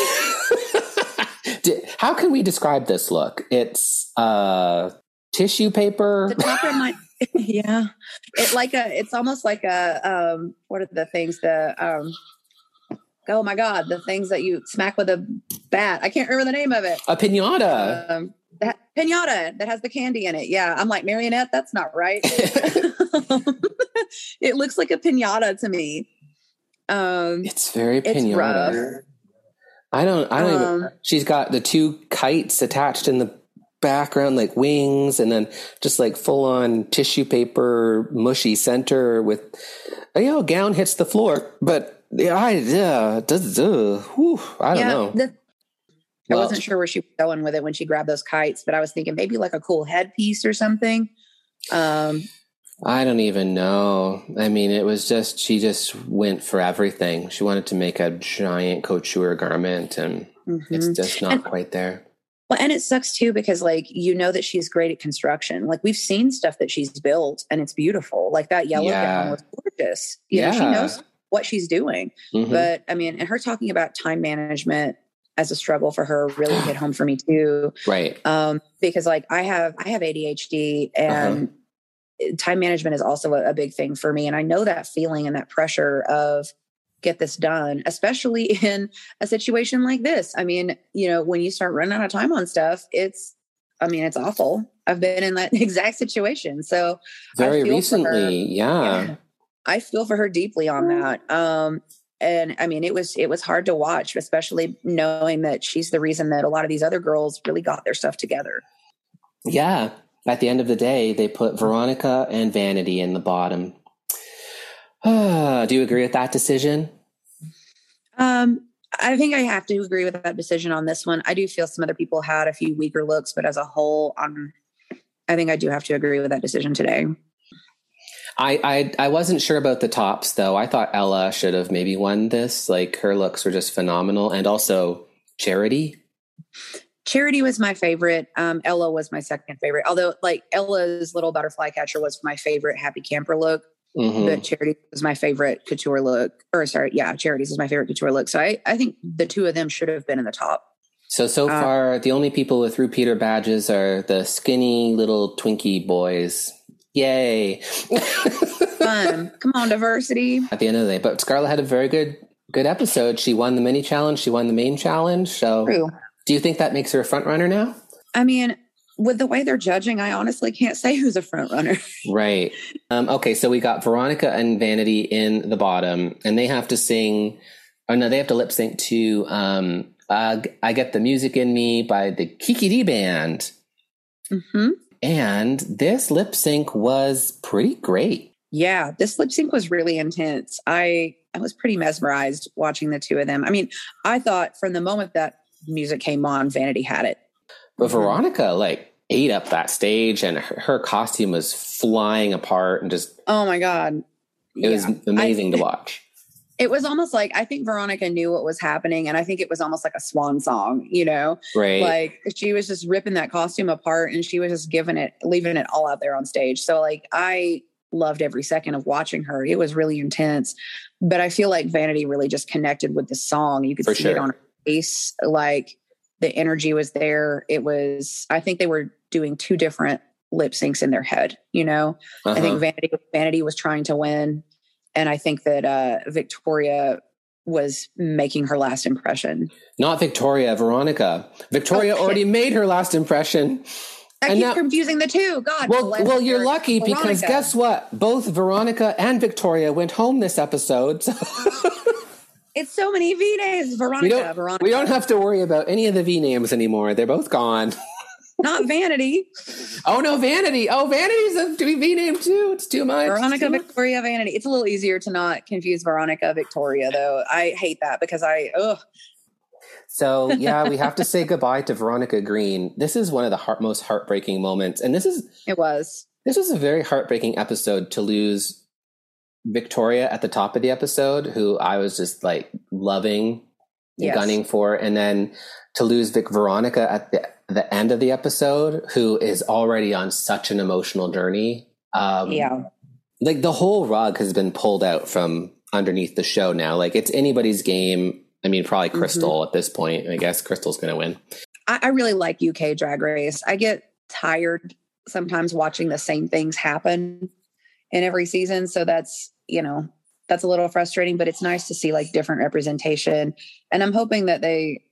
how can we describe this look? It's uh, tissue paper. The top of my yeah, it like a. It's almost like a. Um, what are the things? The um. Oh my god, the things that you smack with a bat. I can't remember the name of it. A pinata. Um, that pinata that has the candy in it. Yeah, I'm like marionette. That's not right. it looks like a pinata to me. Um, it's very it's pinata. rough. I don't. I don't even. Um, She's got the two kites attached in the background, like wings, and then just like full on tissue paper, mushy center with. You know, gown hits the floor, but the I yeah, duh, duh, whew, I don't yeah, know. the- I Well, wasn't sure where she was going with it when she grabbed those kites, but I was thinking maybe like a cool headpiece or something. Um, I don't even know. I mean, it was just she just went for everything. She wanted to make a giant couture garment, and it's mhm. just not And- quite there. Well, and it sucks too because like you know that she's great at construction. Like we've seen stuff that she's built and it's beautiful. Like that yellow Yeah. gown was gorgeous. You know, she knows what she's doing. Mhm. But I mean, and her talking about time management as a struggle for her really hit home for me too. right. Um, because like I have I have ADHD Uh-huh. and time management is also a, a big thing for me. And I know that feeling and that pressure of get this done, especially in a situation like this. I mean, you know, when you start running out of time on stuff, it's I mean, it's awful. I've been in that exact situation. So Very feel her. recently, yeah. yeah. I feel for her deeply on that. Um, and I mean, it was it was hard to watch, especially knowing that she's the reason that a lot of these other girls really got their stuff together. Yeah. At the end of the day, they put Veronica and Vanity in the bottom. Do you agree with that decision? Um, I think I have to agree with that decision on this one. I do feel some other people had a few weaker looks, but as a whole, um, I think I do have to agree with that decision today. I, I I wasn't sure about the tops though. I thought Ella should have maybe won this. Like her looks were just phenomenal, and also Charity. Charity was my favorite. Um, Ella was my second favorite. Although, like Ella's little butterfly catcher was my favorite happy camper look, Mhm. but Charity was my favorite couture look. Or sorry, yeah, Charity's was my favorite couture look. So I, I think the two of them should have been in the top. So so Uh, far, the only people with repeater badges are the skinny little Twinkie boys. Yay! Fun, come on, diversity. At the end of the day, but Scarlett had a very good good episode. She won the mini challenge. She won the main challenge. So, True. do you think that makes her a front runner now? I mean, with the way they're judging, I honestly can't say who's a front runner. Right. Um, okay, so we got Veronica and Vanity in the bottom, and they have to sing. Oh no, they have to lip sync to um, uh, "I Get the Music in Me" by the Kiki Dee Band, hmm and this lip sync was pretty great. Yeah, this lip sync was really intense. I I was pretty mesmerized watching the two of them. I mean, I thought from the moment that music came on, Vanity had it. But Mhm. Veronica like ate up that stage, and her, her costume was flying apart, and just Oh my god, it was amazing I- to watch. It was almost like I think Veronica knew what was happening, and I think it was almost like a swan song. You know, Right. like she was just ripping that costume apart, and she was just giving it, leaving it all out there on stage. So like I loved every second of watching her. It was really intense, but I feel like Vanity really just connected with the song. You could For see it on her face, like the energy was there. It was. I think they were doing two different lip syncs in their head. You know, I Uh-huh. think Vanity Vanity was trying to win, and I think that uh, Victoria was making her last impression. Not Victoria, Veronica. Victoria Oh, already made her last impression. I And keep now- confusing the two. God. Well, well, you're lucky because guess what? Both Veronica and Victoria went home this episode. So It's so many V names. Veronica, we don't Veronica. we don't have to worry about any of the V names anymore. They're both gone. Not Vanity. Oh no, Vanity. Oh, Vanity's a to be V name too. It's too much. Veronica Too much. Victoria Vanity. It's a little easier to not confuse Veronica Victoria, though. I hate that because I, ugh. So yeah, we have to say goodbye to Veronica Green. This is one of the heart, most heartbreaking moments, and this is It was. this was a very heartbreaking episode to lose Victoria at the top of the episode, who I was just like loving and Yes. gunning for, and then to lose Vic Veronica at the the end of the episode, who is already on such an emotional journey. Um, Yeah. like the whole rug has been pulled out from underneath the show now. Like it's anybody's game. I mean, probably Mm-hmm. Crystal at this point. I guess Crystal's going to win. I, I really like UK Drag Race. I get tired sometimes watching the same things happen in every season. So that's, you know, that's a little frustrating, but it's nice to see like different representation. And I'm hoping that they,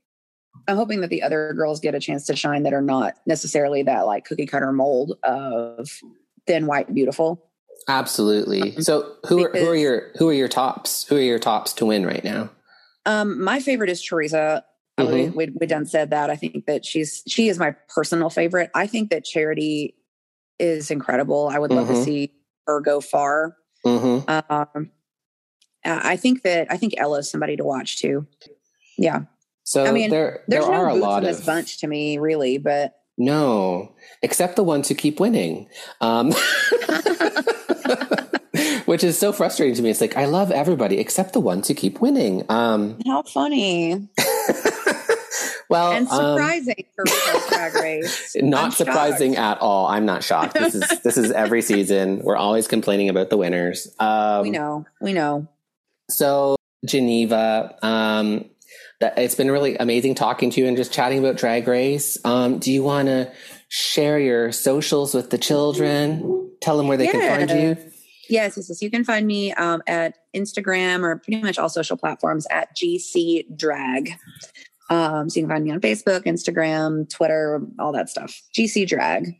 I'm hoping that the other girls get a chance to shine that are not necessarily that like cookie cutter mold of thin, white, beautiful. Absolutely. Um, So who are, who are your who are your tops? Who are your tops to win right now? Um, my favorite is Teresa. Mhm. We, we, we done said that. I think that she's she is my personal favorite. I think that Charity is incredible. I would love Mhm. to see her go far. Mm-hmm. Um, I think that I think Ella's somebody to watch too. Yeah, So I mean, there there there's are no a lot in this of bunch to me, really. But no, except the ones who keep winning. Um, which is so frustrating to me. It's like I love everybody except the ones who keep winning. Um, how funny well, and um, surprising for RuPaul's Drag Race. not I'm surprising shocked. at all. I'm not shocked. This is this is every season. We're always complaining about the winners. Um, we know, we know. So Geneva, um, it's been really amazing talking to you and just chatting about Drag Race. Um, do you want to share your socials with the children? Tell them where they can find you. Yes, yes, yes. You can find me um, at Instagram or pretty much all social platforms at GC Drag. Um, so you can find me on Facebook, Instagram, Twitter, all that stuff. GC Drag.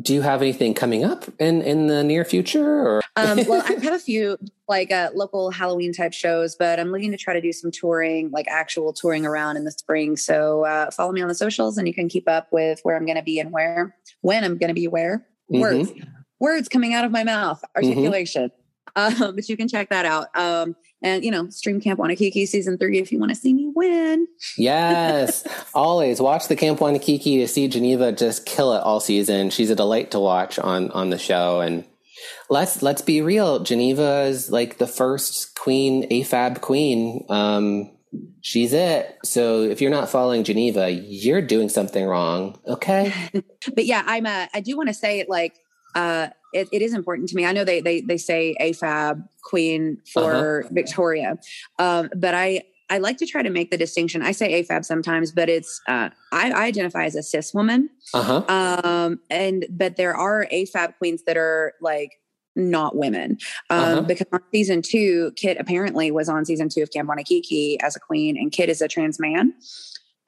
Do you have anything coming up in in the near future? Or Um, well, I've had a few like uh, local Halloween type shows, but I'm looking to try to do some touring, like actual touring around in the spring. So uh, follow me on the socials, and you can keep up with where I'm going to be and where, when I'm going to be where. Mhm. Words, words coming out of my mouth, articulation. Um, but you can check that out. Um, and you know, stream Camp Wannakiki season three if you want to see me win. yes, always watch the Camp Wannakiki to see Geneva just kill it all season. She's a delight to watch on on the show and. Let's let's be real. Geneva is like the first queen, AFAB queen. Um, she's it. So if you're not following Geneva, you're doing something wrong. Okay. but yeah, I'm a, I do want to say it like, uh, it, it is important to me. I know they, they, they say AFAB queen for Victoria. Um, but I, I like to try to make the distinction. I say AFAB sometimes, but it's, uh, I, I identify as a cis woman. Uh huh. Um, and, but there are AFAB queens that are like, not women. Um, Uh-huh. because on season two, Kit apparently was on season two of Camp Wannakiki as a queen, and Kit is a trans man.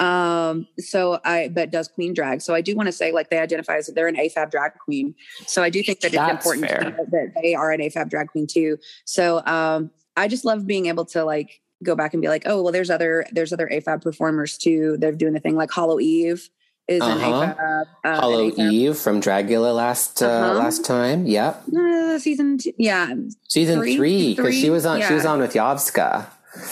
Um, so I, but does queen drag. So I do want to say, like, they identify as they're an AFAB drag queen. So I do think that it's important to know that they are an AFAB drag queen too. So um, I just love being able to like go back and be like, oh, well, there's other there's other AFAB performers too. They're doing the thing like Hollow Eve is an Uh-huh. AFAB. Uh, Hollow an AFAB Eve from Dragula last uh, Uh-huh. last time. Yep. Uh, season two, yeah, Season Three? because she was on. She was on with Yovska.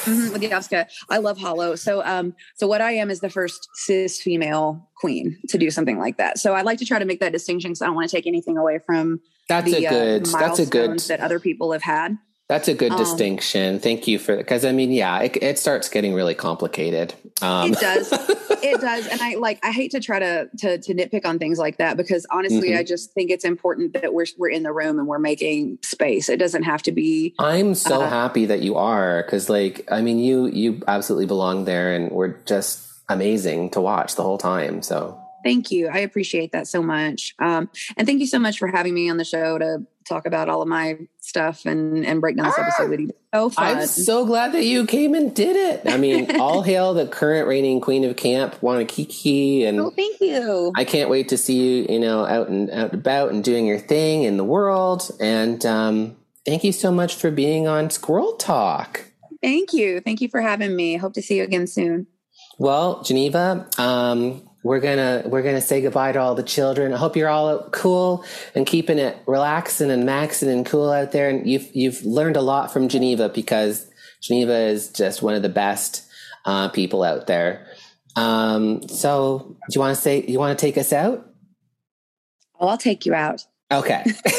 Mhm, with. I love Hollow. So, um, so what I am is the first cis female queen to do something like that. So I like to try to make that distinction because I don't want to take anything away from That's the a good. uh, that's a good. milestones that other people have had. That's a good Um, distinction. Thank you for because I mean, yeah, it, it starts getting really complicated. Um, It does. it does. And I like I hate to try to to to nitpick on things like that because honestly, Mhm. I just think it's important that we're we're in the room and we're making space. It doesn't have to be I'm so Uh, happy that you are because, like, I mean, you you absolutely belong there, and we're just amazing to watch the whole time. So Thank you. I appreciate that so much. Um, and thank you so much for having me on the show to talk about all of my stuff and, and break down this episode with you. So fun. I'm so glad that you came and did it. I mean, all hail the current reigning queen of camp, Wannakiki, and oh, thank you. I can't wait to see you, you know, out and out about and doing your thing in the world. And um, thank you so much for being on Squirrel Talk. Thank you. Thank you for having me. Hope to see you again soon. Well, Geneva, um, we're gonna we're gonna say goodbye to all the children. I hope you're all cool and keeping it relaxing and maxing and cool out there. And you've you've learned a lot from Geneva because Geneva is just one of the best uh, people out there. Um, so, do you want to say you want to take us out? Oh, I'll take you out. Okay.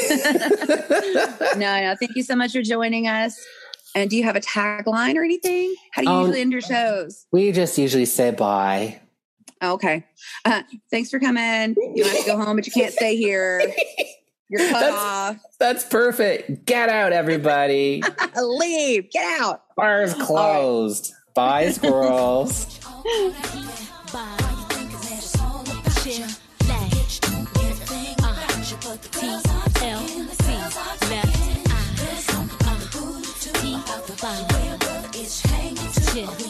no, no. Thank you so much for joining us. And do you have a tagline or anything? How do you Um, usually end your shows? we just usually say bye. Oh, okay. Uh, thanks for coming. You have to go home, but you can't stay here. You're cut That's- off. That's perfect. Get out, everybody. Leave. Get out. Bars closed. Bye, squirrels.